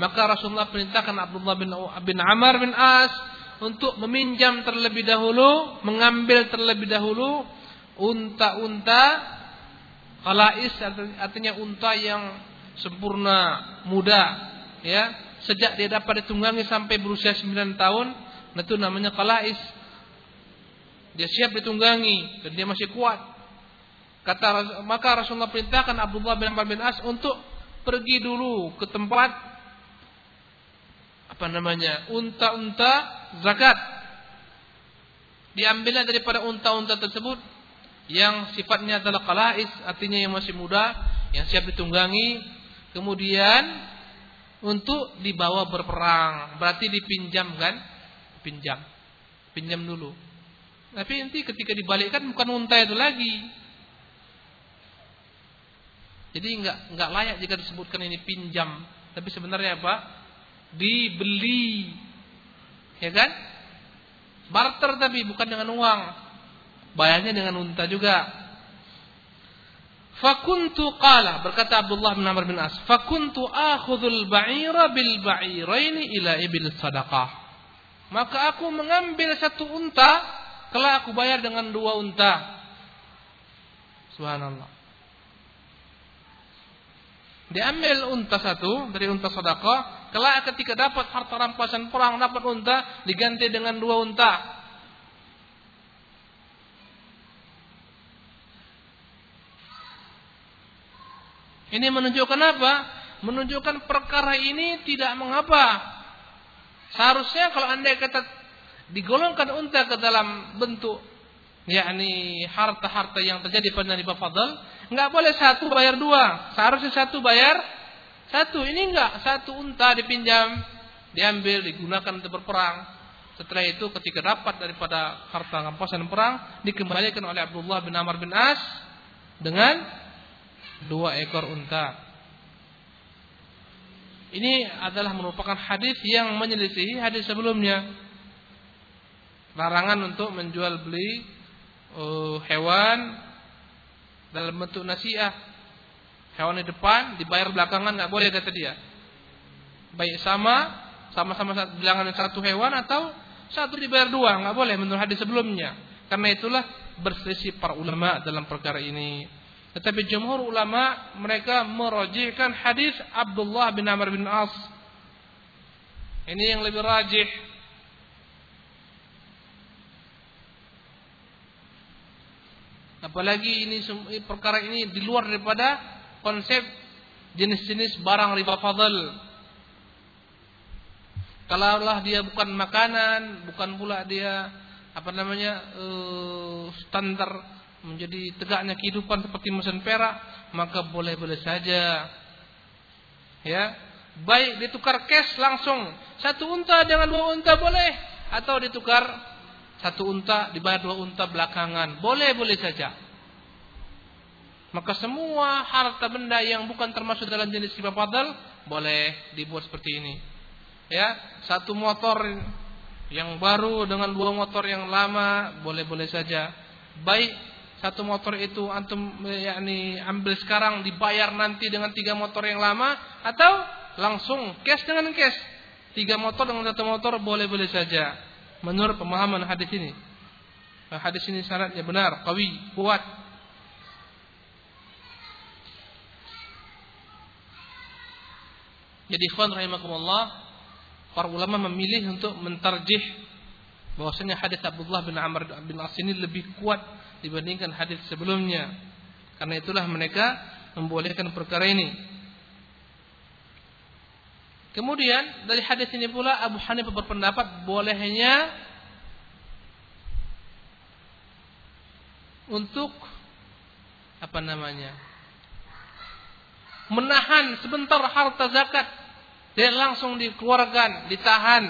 Maka Rasulullah perintahkan Abdullah bin bin Amr bin As untuk meminjam terlebih dahulu, mengambil terlebih dahulu unta-unta qala'is artinya unta yang sempurna, muda, ya. Sejak dia dapat ditunggangi sampai berusia 9 tahun, itu namanya qala'is. Dia siap ditunggangi dan dia masih kuat. Kata maka Rasulullah perintahkan Abdullah bin Amr bin As untuk pergi dulu ke tempat apa namanya? unta-unta zakat. Diambilnya daripada unta-unta tersebut yang sifatnya adalah qalais, artinya yang masih muda, yang siap ditunggangi, kemudian untuk dibawa berperang. Berarti dipinjam kan? Pinjam. Pinjam dulu. Tapi nanti ketika dibalikkan bukan unta itu lagi. Jadi enggak enggak layak jika disebutkan ini pinjam, tapi sebenarnya apa? Dibeli. Ya kan? Barter tapi bukan dengan uang. Bayarnya dengan unta juga. Fakuntu qala berkata Abdullah bin Amr bin As, fakuntu akhudhul ba'ira bil ba'iraini ila ibil sadaqah. Maka aku mengambil satu unta Kelak aku bayar dengan dua unta. Subhanallah. Diambil unta satu dari unta sedekah, kelak ketika dapat harta rampasan perang dapat unta diganti dengan dua unta. Ini menunjukkan apa? Menunjukkan perkara ini tidak mengapa. Seharusnya kalau anda kata digolongkan unta ke dalam bentuk yakni harta-harta yang terjadi pada riba fadl, enggak boleh satu bayar dua. Seharusnya satu bayar satu. Ini enggak satu unta dipinjam, diambil, digunakan untuk berperang. Setelah itu ketika dapat daripada harta rampasan perang dikembalikan oleh Abdullah bin Amr bin As dengan dua ekor unta. Ini adalah merupakan hadis yang menyelisihi hadis sebelumnya larangan untuk menjual beli uh, hewan dalam bentuk nasiah. Hewan di depan dibayar belakangan nggak boleh kata dia. Baik sama sama-sama bilangan satu hewan atau satu dibayar dua nggak boleh menurut hadis sebelumnya. Karena itulah berselisih para ulama dalam perkara ini. Tetapi jumhur ulama mereka merojihkan hadis Abdullah bin Amr bin As. Ini yang lebih rajih Apalagi ini perkara ini di luar daripada konsep jenis-jenis barang riba fadl. Kalaulah dia bukan makanan, bukan pula dia apa namanya uh, standar menjadi tegaknya kehidupan seperti mesin perak, maka boleh-boleh saja. Ya, baik ditukar cash langsung satu unta dengan dua unta boleh, atau ditukar satu unta dibayar dua unta belakangan, boleh-boleh saja. Maka semua harta benda yang bukan termasuk dalam jenis riba fadl boleh dibuat seperti ini. Ya, satu motor yang baru dengan dua motor yang lama boleh-boleh saja. Baik satu motor itu antum yakni ambil sekarang dibayar nanti dengan tiga motor yang lama atau langsung cash dengan cash. Tiga motor dengan satu motor boleh-boleh saja. Menurut pemahaman hadis ini. Hadis ini syaratnya benar, kawi, kuat. Jadi ikhwan rahimakumullah, para ulama memilih untuk mentarjih bahwasanya hadis Abdullah bin Amr bin As ini lebih kuat dibandingkan hadis sebelumnya. Karena itulah mereka membolehkan perkara ini. Kemudian dari hadis ini pula Abu Hanifah berpendapat bolehnya untuk apa namanya? menahan sebentar harta zakat dan langsung dikeluarkan, ditahan.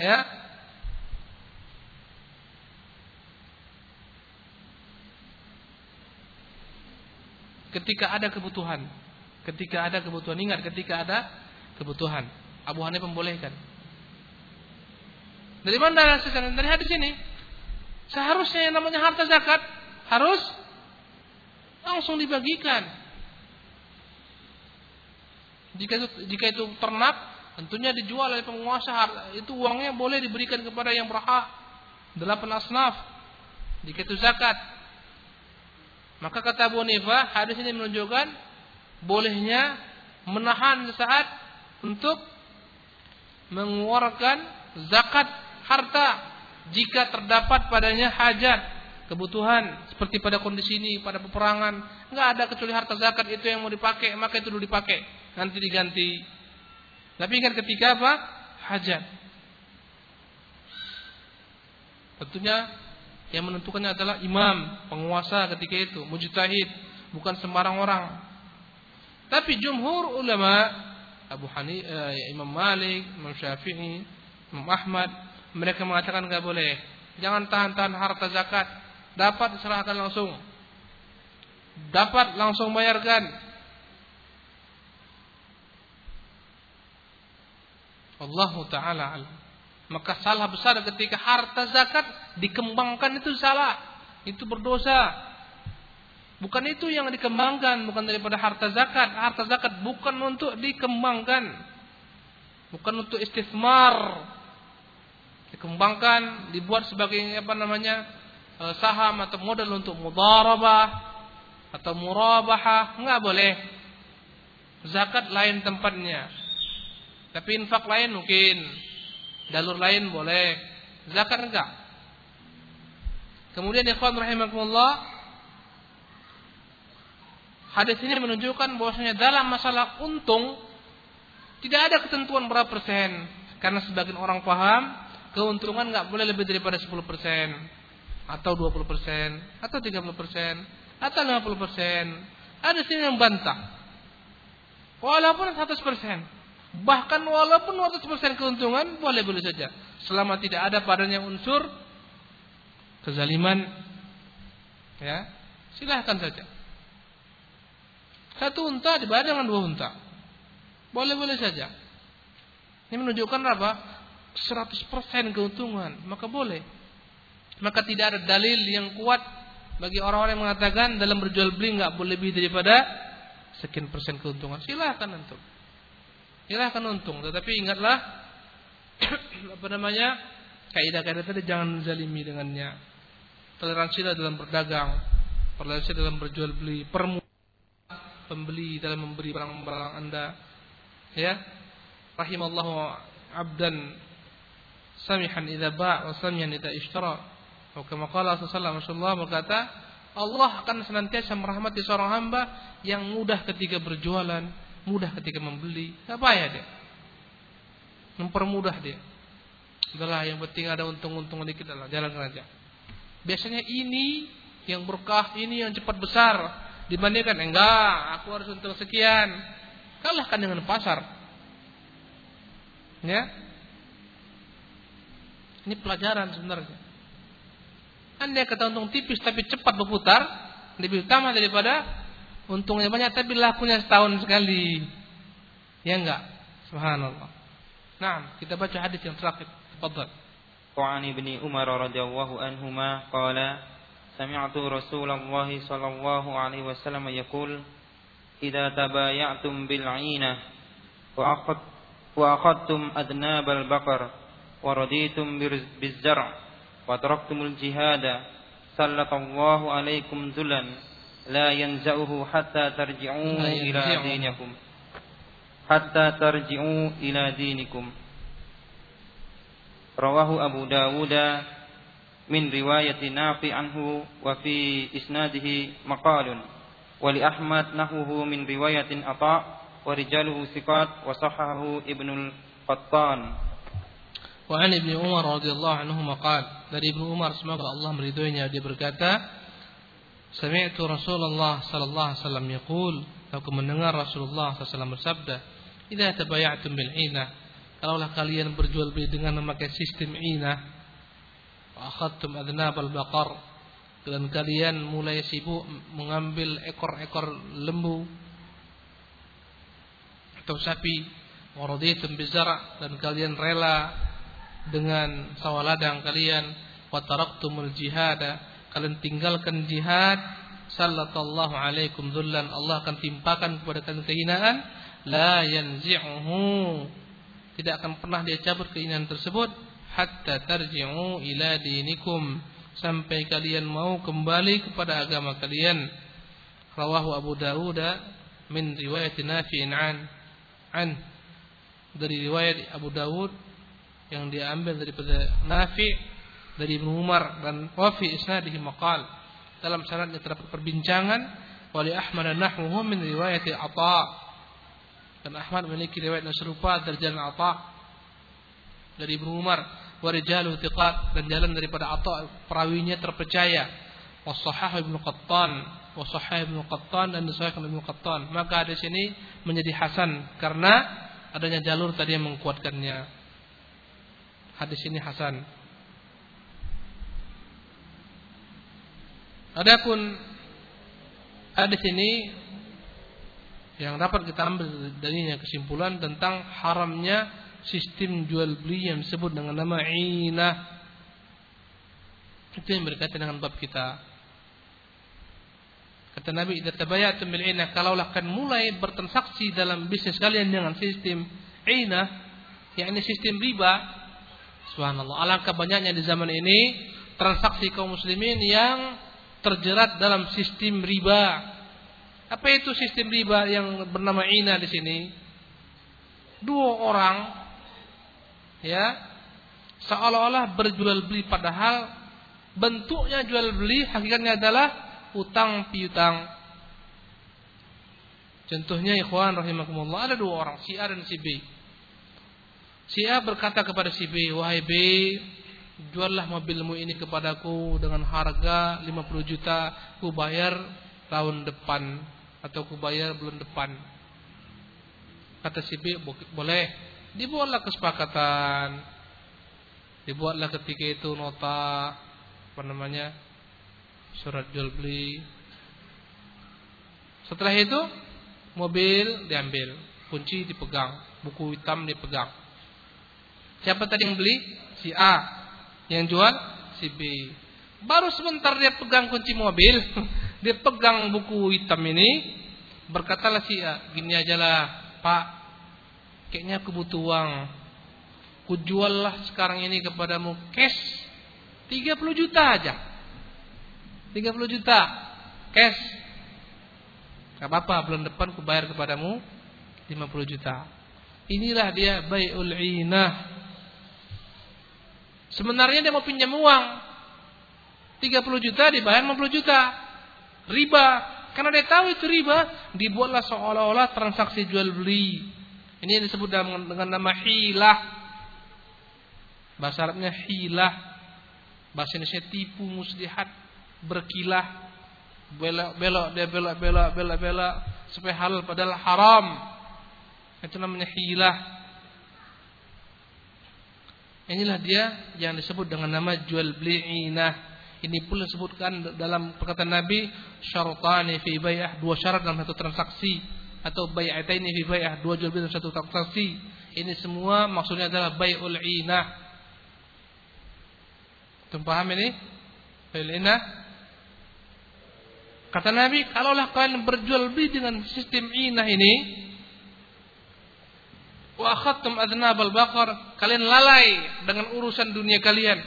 Ya. Ketika ada kebutuhan, ketika ada kebutuhan ingat ketika ada kebutuhan. Abu Hanifah membolehkan. Dari mana sekarang dari hadis ini? Seharusnya yang namanya harta zakat harus langsung dibagikan. Jika itu, jika itu ternak, tentunya dijual oleh penguasa. Itu uangnya boleh diberikan kepada yang berhak. Delapan asnaf. Jika itu zakat. Maka kata Abu Hanifah, hadis ini menunjukkan bolehnya menahan saat untuk mengeluarkan zakat harta jika terdapat padanya hajat kebutuhan seperti pada kondisi ini pada peperangan nggak ada kecuali harta zakat itu yang mau dipakai maka itu dulu dipakai nanti diganti. Tapi ingat ketika apa? Hajat. Tentunya yang menentukannya adalah imam, penguasa ketika itu, mujtahid, bukan sembarang orang. Tapi jumhur ulama Abu Hanifah, eh, Imam Malik, Imam Syafi'i, Imam Ahmad, mereka mengatakan nggak boleh. Jangan tahan-tahan harta zakat, dapat diserahkan langsung. Dapat langsung bayarkan. Allah taala alam. Maka salah besar ketika harta zakat dikembangkan itu salah. Itu berdosa. Bukan itu yang dikembangkan, bukan daripada harta zakat. Harta zakat bukan untuk dikembangkan. Bukan untuk istismar. Dikembangkan, dibuat sebagai apa namanya? E, saham atau modal untuk mudarabah atau murabahah, enggak boleh. Zakat lain tempatnya. Tapi infak lain mungkin. Jalur lain boleh. Zakat enggak. Kemudian ikhwan rahimakumullah Hadis ini menunjukkan bahwasanya dalam masalah untung tidak ada ketentuan berapa persen. Karena sebagian orang paham keuntungan nggak boleh lebih daripada 10 persen atau 20 persen atau 30 persen atau 50 persen. Ada sini yang bantah. Walaupun 100 persen. Bahkan walaupun 100% keuntungan boleh-boleh saja. Selama tidak ada padanya unsur kezaliman. Ya, silahkan saja. Satu unta dibayar dengan dua unta. Boleh-boleh saja. Ini menunjukkan apa? 100% keuntungan, maka boleh. Maka tidak ada dalil yang kuat bagi orang-orang yang mengatakan dalam berjual beli nggak boleh lebih daripada sekian persen keuntungan. Silahkan untuk silahkan untung. Tetapi ingatlah apa namanya kaidah-kaidah tadi jangan zalimi dengannya. Toleransilah dalam berdagang, toleransi dalam berjual beli, permu pembeli dalam memberi barang-barang anda. Ya, rahimallahu abdan samihan idza ba' wa samihan idza ishtara. Atau kama qala berkata, Allah akan senantiasa merahmati seorang hamba yang mudah ketika berjualan, mudah ketika membeli. Gak payah dia. Mempermudah dia. Udahlah yang penting ada untung-untung dikit lah, jalan aja. Biasanya ini yang berkah, ini yang cepat besar dibandingkan enggak, aku harus untung sekian. Kalahkan dengan pasar. Ya. Ini pelajaran sebenarnya. Anda kata untung tipis tapi cepat berputar lebih utama daripada untungnya banyak tapi lakunya setahun sekali. Ya enggak? Subhanallah. Nah, kita baca hadis yang terakhir. Tafadhal. وعن ابن عمر رضي الله عنهما قال سمعت رسول الله صلى الله عليه وسلم يقول إذا تبايعتم بالعينة وأخذتم أذناب البقر ورديتم بالزرع وتركتم الجهاد سلط الله عليكم ذلا لا ينزعه حتى ترجعوا إلى دينكم حتى ترجعوا إلى دينكم رواه أبو داود min riwayati Nafi anhu wa fi isnadihi maqalun. Wa li Ahmad nahuhu min riwayatin Atha wa rijaluhu siqat wa sahahu Ibnu Qattan. Wa an Ibnu Umar radhiyallahu anhu maqal. Dari Ibnu Umar semoga Allah meridhoinya. Dia berkata Sami'tu Rasulullah sallallahu alaihi wasallam yaqul. Aku mendengar Rasulullah sallallahu alaihi wasallam bersabda idza tabayatum bil inah. Kalaulah kalian berjual beli dengan memakai sistem inah akhadtum adnab al baqar. Dan kalian mulai sibuk mengambil ekor-ekor lembu atau sapi. Waraditum bizara. Dan kalian rela dengan sawah ladang kalian. Wa taraktumul jihada. Kalian tinggalkan jihad. Sallallahu alaikum dhullan. Allah akan timpakan kepada kalian kehinaan. La yanzi'uhu. Tidak akan pernah dia cabut keinginan tersebut hatta tarji'u ila dinikum. Sampai kalian mau kembali kepada agama kalian. Rawahu Abu Dawud min riwayat Nafi'in an an dari riwayat Abu Dawud yang diambil daripada Nafi dari Ibnu Umar dan wafi isnadihi maqal. Dalam sanadnya terdapat perbincangan wali Ahmad dan nahwuhu min riwayat Atha dan Ahmad memiliki riwayat yang serupa dari jalan Atha dari Ibnu Umar wa rijalu thiqat dan jalan daripada Atha perawinya terpercaya. Wa sahah Ibnu Qattan wa sahah Ibnu Qattan dan disahihkan Ibnu Qattan. Maka di sini menjadi hasan karena adanya jalur tadi yang menguatkannya hadis ini hasan. Adapun hadis ini yang dapat kita ambil darinya kesimpulan tentang haramnya sistem jual beli yang disebut dengan nama inah. Itu yang berkaitan dengan bab kita. Kata Nabi, "Idza tabayatum bil inah, kalaulah akan mulai bertransaksi dalam bisnis kalian dengan sistem inah, yakni sistem riba, Subhanallah. Alangkah banyaknya di zaman ini transaksi kaum muslimin yang terjerat dalam sistem riba. Apa itu sistem riba yang bernama ina di sini? Dua orang ya seolah-olah berjual beli padahal bentuknya jual beli hakikatnya adalah utang piutang. Contohnya ikhwan rahimakumullah ada dua orang si A dan si B. Si A berkata kepada si B, "Wahai B, juallah mobilmu ini kepadaku dengan harga 50 juta, ku bayar tahun depan atau ku bayar bulan depan." Kata si B, "Boleh." Dibuatlah kesepakatan. Dibuatlah ketika itu nota apa namanya? surat jual beli. Setelah itu mobil diambil, kunci dipegang, buku hitam dipegang. Siapa tadi yang beli? Si A. Yang jual? Si B. Baru sebentar dia pegang kunci mobil, dia pegang buku hitam ini, berkatalah si A, gini aja lah, Pak, kayaknya aku butuh uang. Kujuallah sekarang ini kepadamu cash 30 juta aja. 30 juta cash. Gak apa-apa, bulan depan ku bayar kepadamu 50 juta. Inilah dia bai'ul inah Sebenarnya dia mau pinjam uang 30 juta dibayar 50 juta Riba. Karena dia tahu itu riba, dibuatlah seolah-olah transaksi jual beli. Ini yang disebut dengan, dengan nama hilah. Bahasa Arabnya hilah. Bahasa Indonesia tipu muslihat, berkilah. Belok-belok dia belok-belok belok-belok supaya halal padahal haram. Itu namanya hilah. Inilah dia yang disebut dengan nama jual beli inah. Ini pun disebutkan dalam perkataan Nabi syartani fi bay'ah dua syarat dalam satu transaksi atau bai'ataini fi bay'ah dua jual beli dalam satu transaksi. Ini semua maksudnya adalah bai'ul inah. Tum paham ini? Bai'ul inah. Kata Nabi, kalaulah kalian berjual beli dengan sistem inah ini, wa akhadtum adnabal baqar, kalian lalai dengan urusan dunia kalian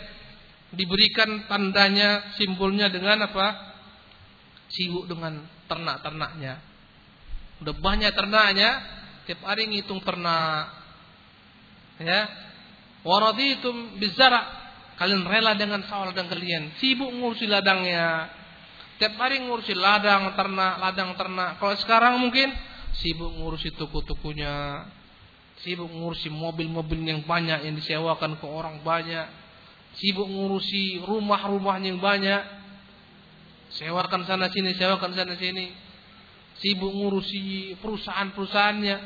diberikan tandanya, simbolnya dengan apa? Sibuk dengan ternak-ternaknya. Udah banyak ternaknya, tiap hari ngitung ternak. Ya. Waraditum bizara. Kalian rela dengan sawah ladang kalian, sibuk ngurusi ladangnya. Tiap hari ngurusi ladang ternak, ladang ternak. Kalau sekarang mungkin sibuk ngurusi tuku-tukunya. Sibuk ngurusi mobil-mobil yang banyak yang disewakan ke orang banyak sibuk ngurusi rumah-rumahnya yang banyak, sewakan sana sini, sewakan sana sini, sibuk ngurusi perusahaan-perusahaannya,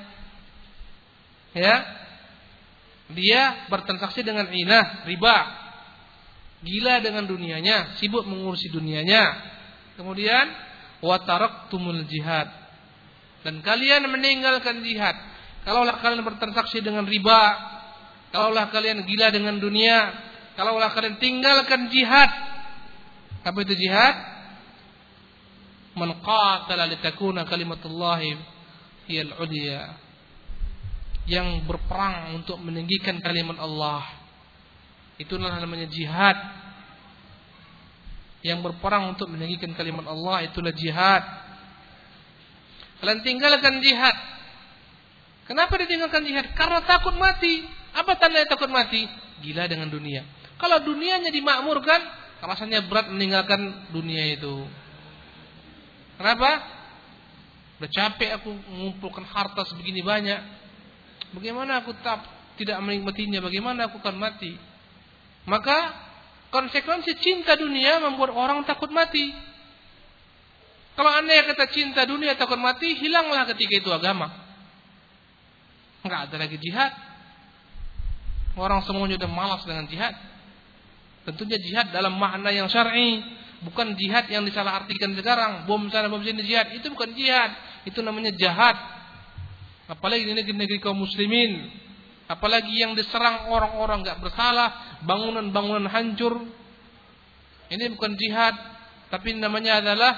ya, dia bertransaksi dengan inah, riba, gila dengan dunianya, sibuk mengurusi dunianya, kemudian watarok tumul jihad, dan kalian meninggalkan jihad. Kalaulah kalian bertransaksi dengan riba, kalaulah kalian gila dengan dunia, Kalaulah kalian tinggalkan jihad. Apa itu jihad? Man qatala litakuna kalimatullahi hiyal. Yang berperang untuk meninggikan kalimat Allah. Itulah namanya jihad. Yang berperang untuk meninggikan kalimat Allah itulah jihad. Kalian tinggalkan jihad. Kenapa ditinggalkan jihad? Karena takut mati. Apa tanda takut mati? Gila dengan dunia. Kalau dunianya dimakmurkan, rasanya berat meninggalkan dunia itu. Kenapa? Udah capek aku mengumpulkan harta sebegini banyak. Bagaimana aku tak tidak menikmatinya? Bagaimana aku akan mati? Maka konsekuensi cinta dunia membuat orang takut mati. Kalau anda yang kata cinta dunia takut mati, hilanglah ketika itu agama. Enggak ada lagi jihad. Orang semuanya udah malas dengan jihad. Tentunya jihad dalam makna yang syar'i, bukan jihad yang disalahartikan sekarang. Bom sana bom sini jihad, itu bukan jihad, itu namanya jahat. Apalagi di negeri-negeri kaum muslimin, apalagi yang diserang orang-orang nggak bersalah, bangunan-bangunan hancur. Ini bukan jihad, tapi namanya adalah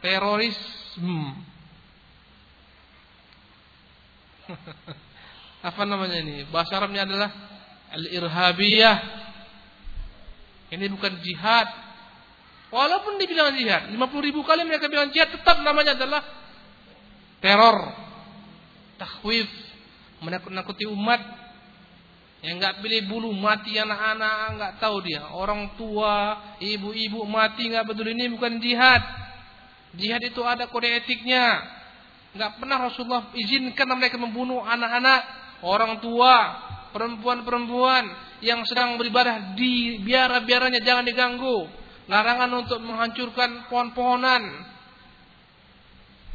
terorisme. Apa namanya ini? Bahasa Arabnya adalah al-irhabiyah ini bukan jihad. Walaupun dibilang jihad, 50 ribu kali mereka bilang jihad, tetap namanya adalah teror, takhwif, menakut-nakuti umat. Yang nggak pilih bulu mati anak-anak nggak tahu dia. Orang tua, ibu-ibu mati nggak peduli ini bukan jihad. Jihad itu ada kode etiknya. Nggak pernah Rasulullah izinkan mereka membunuh anak-anak, orang tua, perempuan-perempuan yang sedang beribadah di biara-biaranya jangan diganggu. Larangan untuk menghancurkan pohon-pohonan.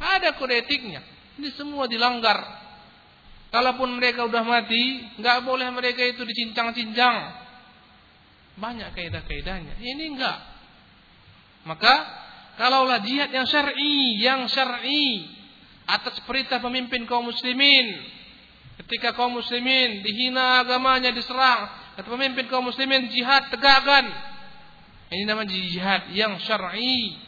Ada kode etiknya. Ini semua dilanggar. Kalaupun mereka udah mati, nggak boleh mereka itu dicincang-cincang. Banyak kaidah-kaidahnya. Ini enggak. Maka kalaulah jihad yang syar'i, yang syar'i atas perintah pemimpin kaum muslimin, ketika kaum muslimin dihina agamanya diserang, Kata pemimpin kaum muslimin jihad tegakkan. Ini namanya jihad yang syar'i.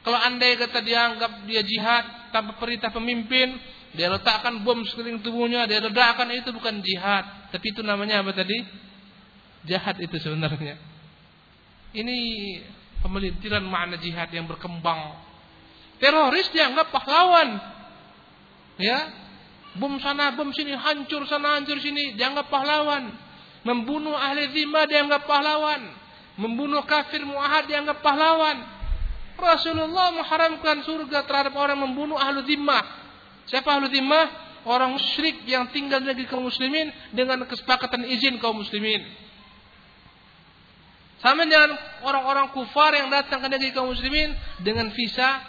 Kalau andai kata dianggap dia jihad tanpa perintah pemimpin, dia letakkan bom sekeliling tubuhnya, dia ledakan itu bukan jihad, tapi itu namanya apa tadi? Jahat itu sebenarnya. Ini pemelintiran makna jihad yang berkembang. Teroris dianggap pahlawan. Ya. Bom sana, bom sini, hancur sana, hancur sini, dianggap pahlawan. Membunuh ahli zimah dianggap pahlawan. Membunuh kafir muahad dianggap pahlawan. Rasulullah mengharamkan surga terhadap orang membunuh ahlu zimmah. Siapa ahlu zimmah? Orang musyrik yang tinggal di negeri kaum muslimin dengan kesepakatan izin kaum muslimin. Sama dengan orang-orang kufar yang datang ke negeri kaum muslimin dengan visa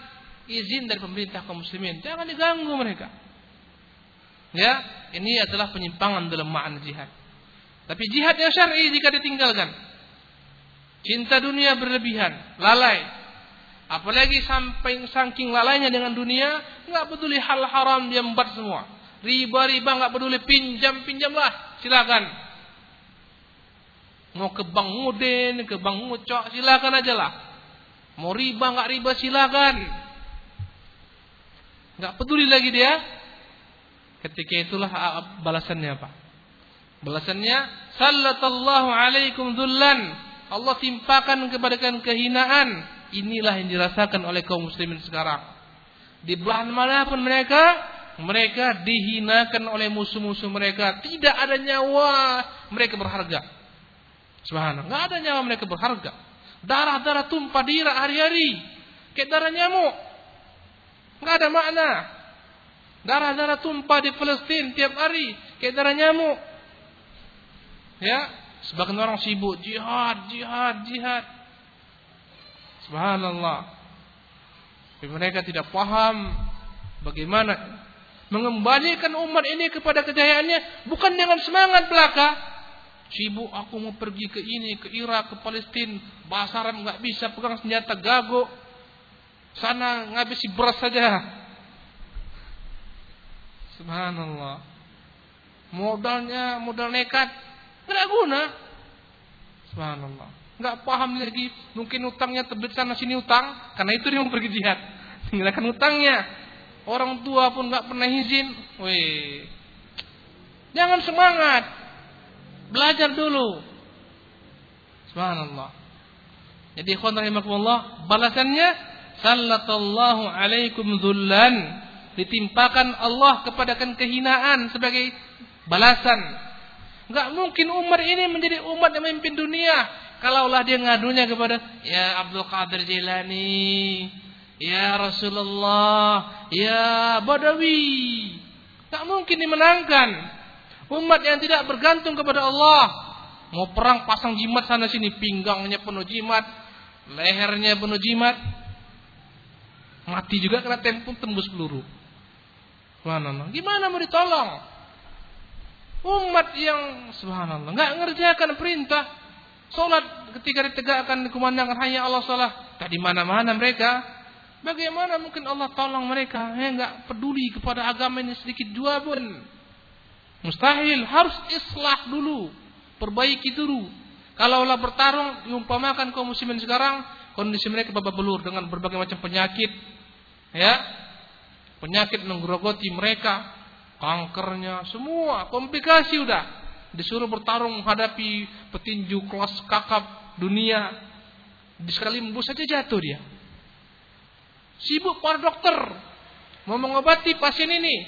izin dari pemerintah kaum muslimin. Jangan diganggu mereka. Ya, ini adalah penyimpangan dalam makna jihad. Tapi jihad yang syar'i jika ditinggalkan. Cinta dunia berlebihan, lalai. Apalagi sampai saking lalainya dengan dunia, nggak peduli hal haram dia membuat semua. Riba-riba nggak peduli, pinjam-pinjamlah, silakan. Mau ke bank mudin, ke bank ngucok, silakan aja lah. Mau riba nggak riba silakan. Nggak peduli lagi dia. Ketika itulah balasannya apa? Balasannya, sallallahu alaikum dzullan. Allah timpakan kepada kalian kehinaan. Inilah yang dirasakan oleh kaum muslimin sekarang. Di belahan mana pun mereka, mereka dihinakan oleh musuh-musuh mereka. Tidak ada nyawa mereka berharga. Subhanallah, nggak ada nyawa mereka berharga. Darah-darah tumpah di Irak hari-hari. Kayak darah nyamuk. Nggak ada makna. Darah-darah tumpah di Palestina tiap hari. Kayak darah nyamuk. Ya, sebagian orang sibuk jihad, jihad, jihad. Subhanallah. Tapi mereka tidak paham bagaimana mengembalikan umat ini kepada kejayaannya bukan dengan semangat belaka. Sibuk aku mau pergi ke ini, ke Irak, ke Palestina, bahasa Arab nggak bisa pegang senjata gago. Sana ngabisi beras saja. Subhanallah. Modalnya modal nekat tidak guna. Subhanallah. Nggak paham lagi. Mungkin utangnya terbit sana sini utang. Karena itu dia mau pergi jihad. Tinggalkan utangnya. Orang tua pun nggak pernah izin. Weh. Jangan semangat. Belajar dulu. Subhanallah. Jadi ikhwan rahimakumullah, balasannya sallallahu alaikum dzullan. Ditimpakan Allah kepada kehinaan sebagai balasan Enggak mungkin umat ini menjadi umat yang memimpin dunia. Kalaulah dia ngadunya kepada ya Abdul Qadir Jilani, ya Rasulullah, ya Badawi. Tak mungkin dimenangkan. Umat yang tidak bergantung kepada Allah. Mau perang pasang jimat sana sini, pinggangnya penuh jimat, lehernya penuh jimat. Mati juga kena tempun tembus peluru. Mana Gimana mau ditolong? Umat yang subhanallah nggak ngerjakan perintah. Sholat ketika ditegakkan dikumandangkan hanya Allah sholat Tak di mana-mana mereka. Bagaimana mungkin Allah tolong mereka? Ya nggak peduli kepada agama ini sedikit jua pun. Mustahil Harus islah dulu. Perbaiki dulu. Kalaulah bertarung Diumpamakan kaum muslimin sekarang Kondisi mereka babak belur Dengan berbagai macam penyakit. Ya Penyakit menggerogoti mereka kankernya, semua komplikasi udah. Disuruh bertarung menghadapi petinju kelas kakap dunia. Sekali embus saja jatuh dia. Sibuk para dokter mau mengobati pasien ini.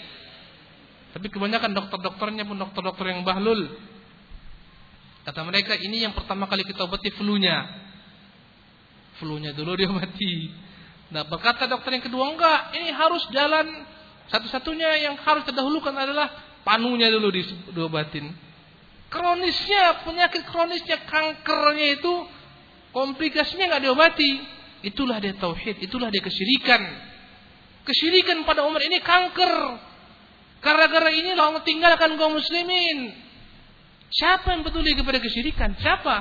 Tapi kebanyakan dokter-dokternya pun dokter-dokter yang bahlul. Kata mereka ini yang pertama kali kita obati flu-nya. Flu-nya dulu dia mati. Nah berkata dokter yang kedua enggak, ini harus jalan satu-satunya yang harus terdahulukan adalah panunya dulu diobatin. Kronisnya, penyakit kronisnya, kankernya itu komplikasinya nggak diobati. Itulah dia tauhid, itulah dia kesyirikan. Kesyirikan pada umat ini kanker. Gara-gara ini Allah tinggalkan kaum muslimin. Siapa yang peduli kepada kesyirikan? Siapa?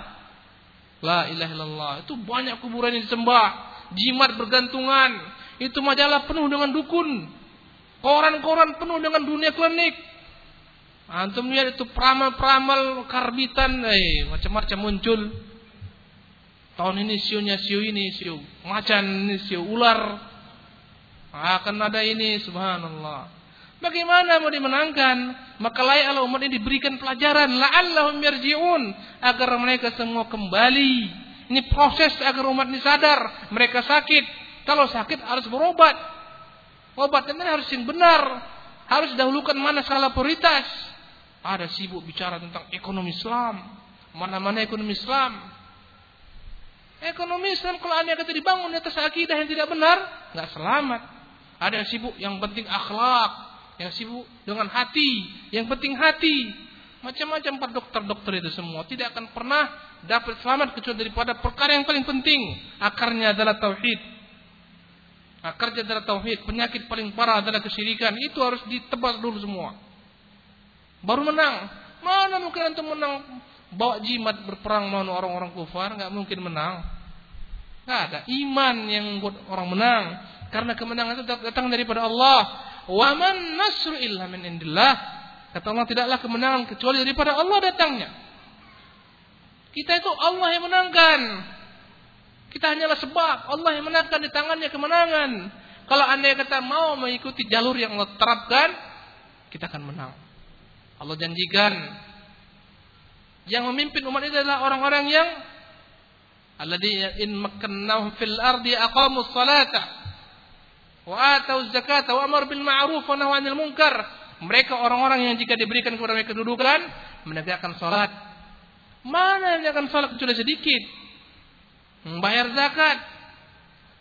La ilaha illallah. Itu banyak kuburan yang disembah. Jimat bergantungan. Itu majalah penuh dengan dukun. Koran-koran penuh dengan dunia klinik. Antum lihat itu peramal-peramal karbitan, eh macam-macam muncul. Tahun ini sionya sio ini, sio macan ini, sio ular. Akan ada ini, subhanallah. Bagaimana mau dimenangkan? Maka layaklah umat ini diberikan pelajaran. La'allahum yarji'un. Agar mereka semua kembali. Ini proses agar umat ini sadar. Mereka sakit. Kalau sakit harus berobat. Obat ini harus yang benar. Harus dahulukan mana skala prioritas. Ada sibuk bicara tentang ekonomi Islam. Mana-mana ekonomi Islam. Ekonomi Islam kalau anda kata dibangun di atas akidah yang tidak benar, nggak selamat. Ada yang sibuk yang penting akhlak, yang sibuk dengan hati, yang penting hati. Macam-macam para dokter-dokter itu semua tidak akan pernah dapat selamat kecuali daripada perkara yang paling penting. Akarnya adalah tauhid. Akarnya adalah tauhid. Penyakit paling parah adalah kesyirikan. Itu harus ditebas dulu semua. Baru menang. Mana mungkin untuk menang bawa jimat berperang melawan orang-orang kufar? Nggak mungkin menang. Nggak ada iman yang membuat orang menang. Karena kemenangan itu datang daripada Allah. Wa man nasru illa min indillah. Kata Allah tidaklah kemenangan kecuali daripada Allah datangnya. Kita itu Allah yang menangkan. Kita hanyalah sebab Allah yang menangkan di tangannya kemenangan. Kalau anda kata mau mengikuti jalur yang Allah terapkan, kita akan menang. Allah janjikan yang memimpin umat ini adalah orang-orang yang alladzina in makkannahum fil ardi aqamus salata wa atau zakata wa amar bil ma'ruf wa nahy 'anil munkar mereka orang-orang yang jika diberikan kepada mereka kedudukan, menegakkan sholat. Mana yang akan sholat kecuali sedikit? Membayar zakat.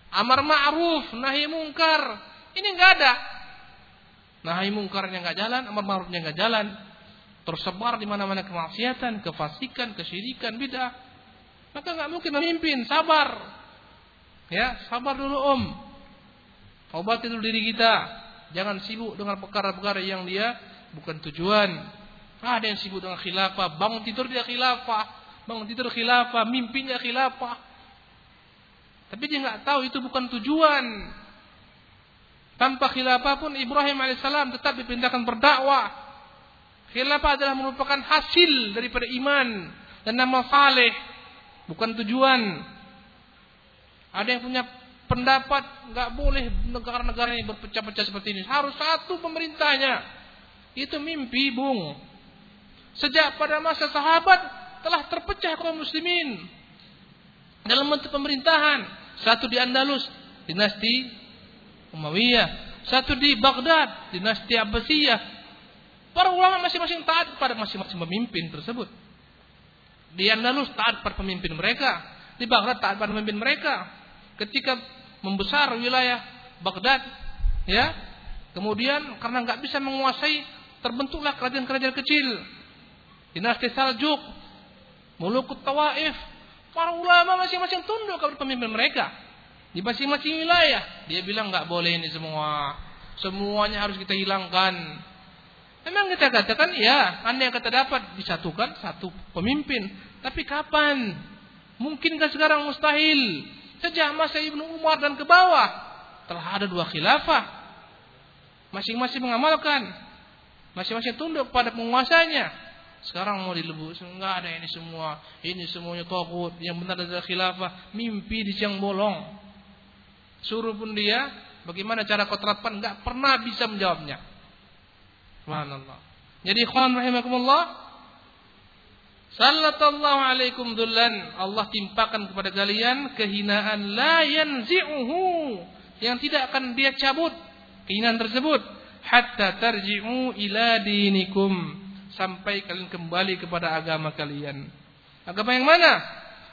Amar ma'ruf, nahi mungkar. Ini enggak ada. Nahi mungkarnya enggak jalan, amar ma'rufnya enggak jalan. Tersebar di mana-mana kemaksiatan, kefasikan, kesyirikan, bid'ah. Maka enggak mungkin memimpin, sabar. Ya, sabar dulu om. Obati dulu diri kita. Jangan sibuk dengan perkara-perkara yang dia bukan tujuan. Ada yang sibuk dengan khilafah, bangun tidur dia khilafah, bangun tidur khilafah, mimpinya khilafah. Tapi dia nggak tahu itu bukan tujuan. Tanpa khilafah pun Ibrahim alaihissalam tetap dipindahkan berdakwah. Khilafah adalah merupakan hasil daripada iman dan nama saleh, bukan tujuan. Ada yang punya pendapat nggak boleh negara-negara ini berpecah-pecah seperti ini. Harus satu pemerintahnya. Itu mimpi, Bung. Sejak pada masa sahabat telah terpecah kaum muslimin dalam bentuk pemerintahan. Satu di Andalus, dinasti Umayyah. Satu di Baghdad, dinasti Abbasiyah. Para ulama masing-masing taat pada masing-masing pemimpin tersebut. Di Andalus taat pada pemimpin mereka. Di Baghdad taat pada pemimpin mereka. Ketika membesar wilayah Baghdad, ya. Kemudian karena nggak bisa menguasai, terbentuklah kerajaan-kerajaan kecil. Dinasti Saljuk, Mulukut Tawaif, para ulama masing-masing tunduk kepada pemimpin mereka di masing-masing wilayah. Dia bilang nggak boleh ini semua, semuanya harus kita hilangkan. Memang kita katakan ya, anda yang kata dapat disatukan satu pemimpin. Tapi kapan? Mungkinkah sekarang mustahil? Sejak masa Ibnu Umar dan ke bawah telah ada dua khilafah. Masing-masing mengamalkan, masing-masing tunduk pada penguasanya. Sekarang mau dilebus, enggak ada ini semua. Ini semuanya takut. Yang benar adalah khilafah, mimpi di siang bolong. Suruh pun dia, bagaimana cara kau terapkan, enggak pernah bisa menjawabnya. Subhanallah. Jadi ikhwan rahimakumullah, Sallallahu alaikum dullan. Allah timpakan kepada kalian kehinaan la yanzi'uhu. Yang tidak akan dia cabut. Kehinaan tersebut. Hatta tarji'u ila dinikum. Sampai kalian kembali kepada agama kalian. Agama yang mana?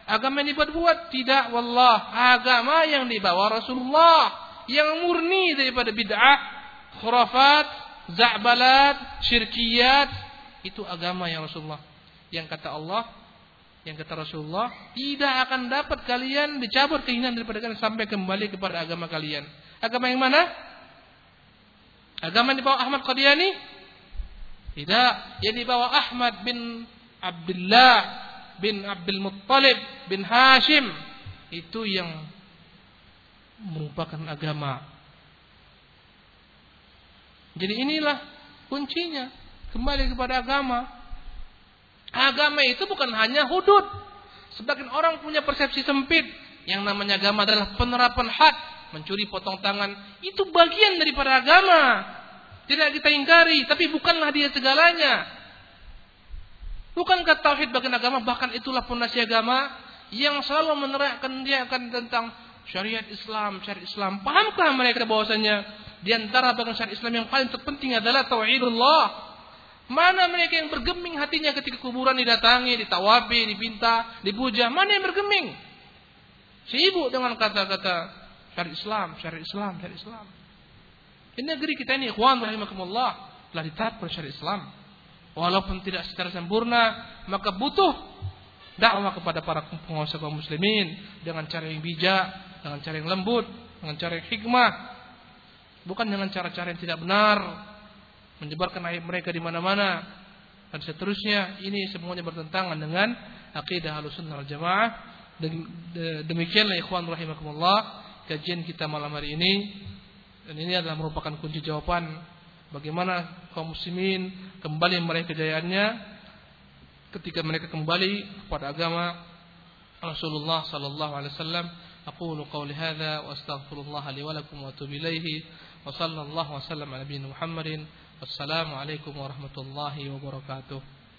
Agama yang dibuat-buat? Tidak wallah. Agama yang dibawa Rasulullah. Yang murni daripada bid'ah. Khurafat. Za'balat. Syirkiyat. Itu agama yang Rasulullah yang kata Allah, yang kata Rasulullah, tidak akan dapat kalian dicabut keinginan daripada kalian sampai kembali kepada agama kalian. Agama yang mana? Agama yang dibawa Ahmad Qadiani? Tidak, yang dibawa Ahmad bin Abdullah bin Abdul Muttalib bin Hashim itu yang merupakan agama. Jadi inilah kuncinya kembali kepada agama. Agama itu bukan hanya hudud. Sebagian orang punya persepsi sempit. Yang namanya agama adalah penerapan hak. Mencuri potong tangan. Itu bagian daripada agama. Tidak kita ingkari. Tapi bukanlah dia segalanya. Bukankah tauhid bagian agama. Bahkan itulah fondasi agama. Yang selalu menerangkan dia akan tentang syariat Islam. Syariat Islam. Pahamkah mereka bahwasanya. Di antara bagian syariat Islam yang paling terpenting adalah tauhidullah. Mana mereka yang bergeming hatinya ketika kuburan didatangi, ditawabi, dipinta, dipuja? Mana yang bergeming? Sibuk dengan kata-kata syariat Islam, syariat Islam, syariat Islam. Ini negeri kita ini, ikhwan rahimakumullah, telah ditetapkan syariat Islam. Walaupun tidak secara sempurna, maka butuh dakwah kepada para penguasa kaum muslimin dengan cara yang bijak, dengan cara yang lembut, dengan cara yang hikmah, bukan dengan cara-cara yang tidak benar, menyebarkan aib mereka di mana-mana dan seterusnya. Ini semuanya bertentangan dengan akidah Ahlussunnah wal Jamaah. Demikianlah ikhwan rahimakumullah kajian kita malam hari ini. Dan ini adalah merupakan kunci jawaban bagaimana kaum muslimin kembali meraih kejayaannya ketika mereka kembali kepada agama Rasulullah sallallahu alaihi wasallam. Aqulu qawli hadza wa astaghfirullah li wa lakum wa atubu ilaihi wa sallallahu wa sallam ala nabiyina Muhammadin. Wassalamualaikum warahmatullahi wabarakatuh.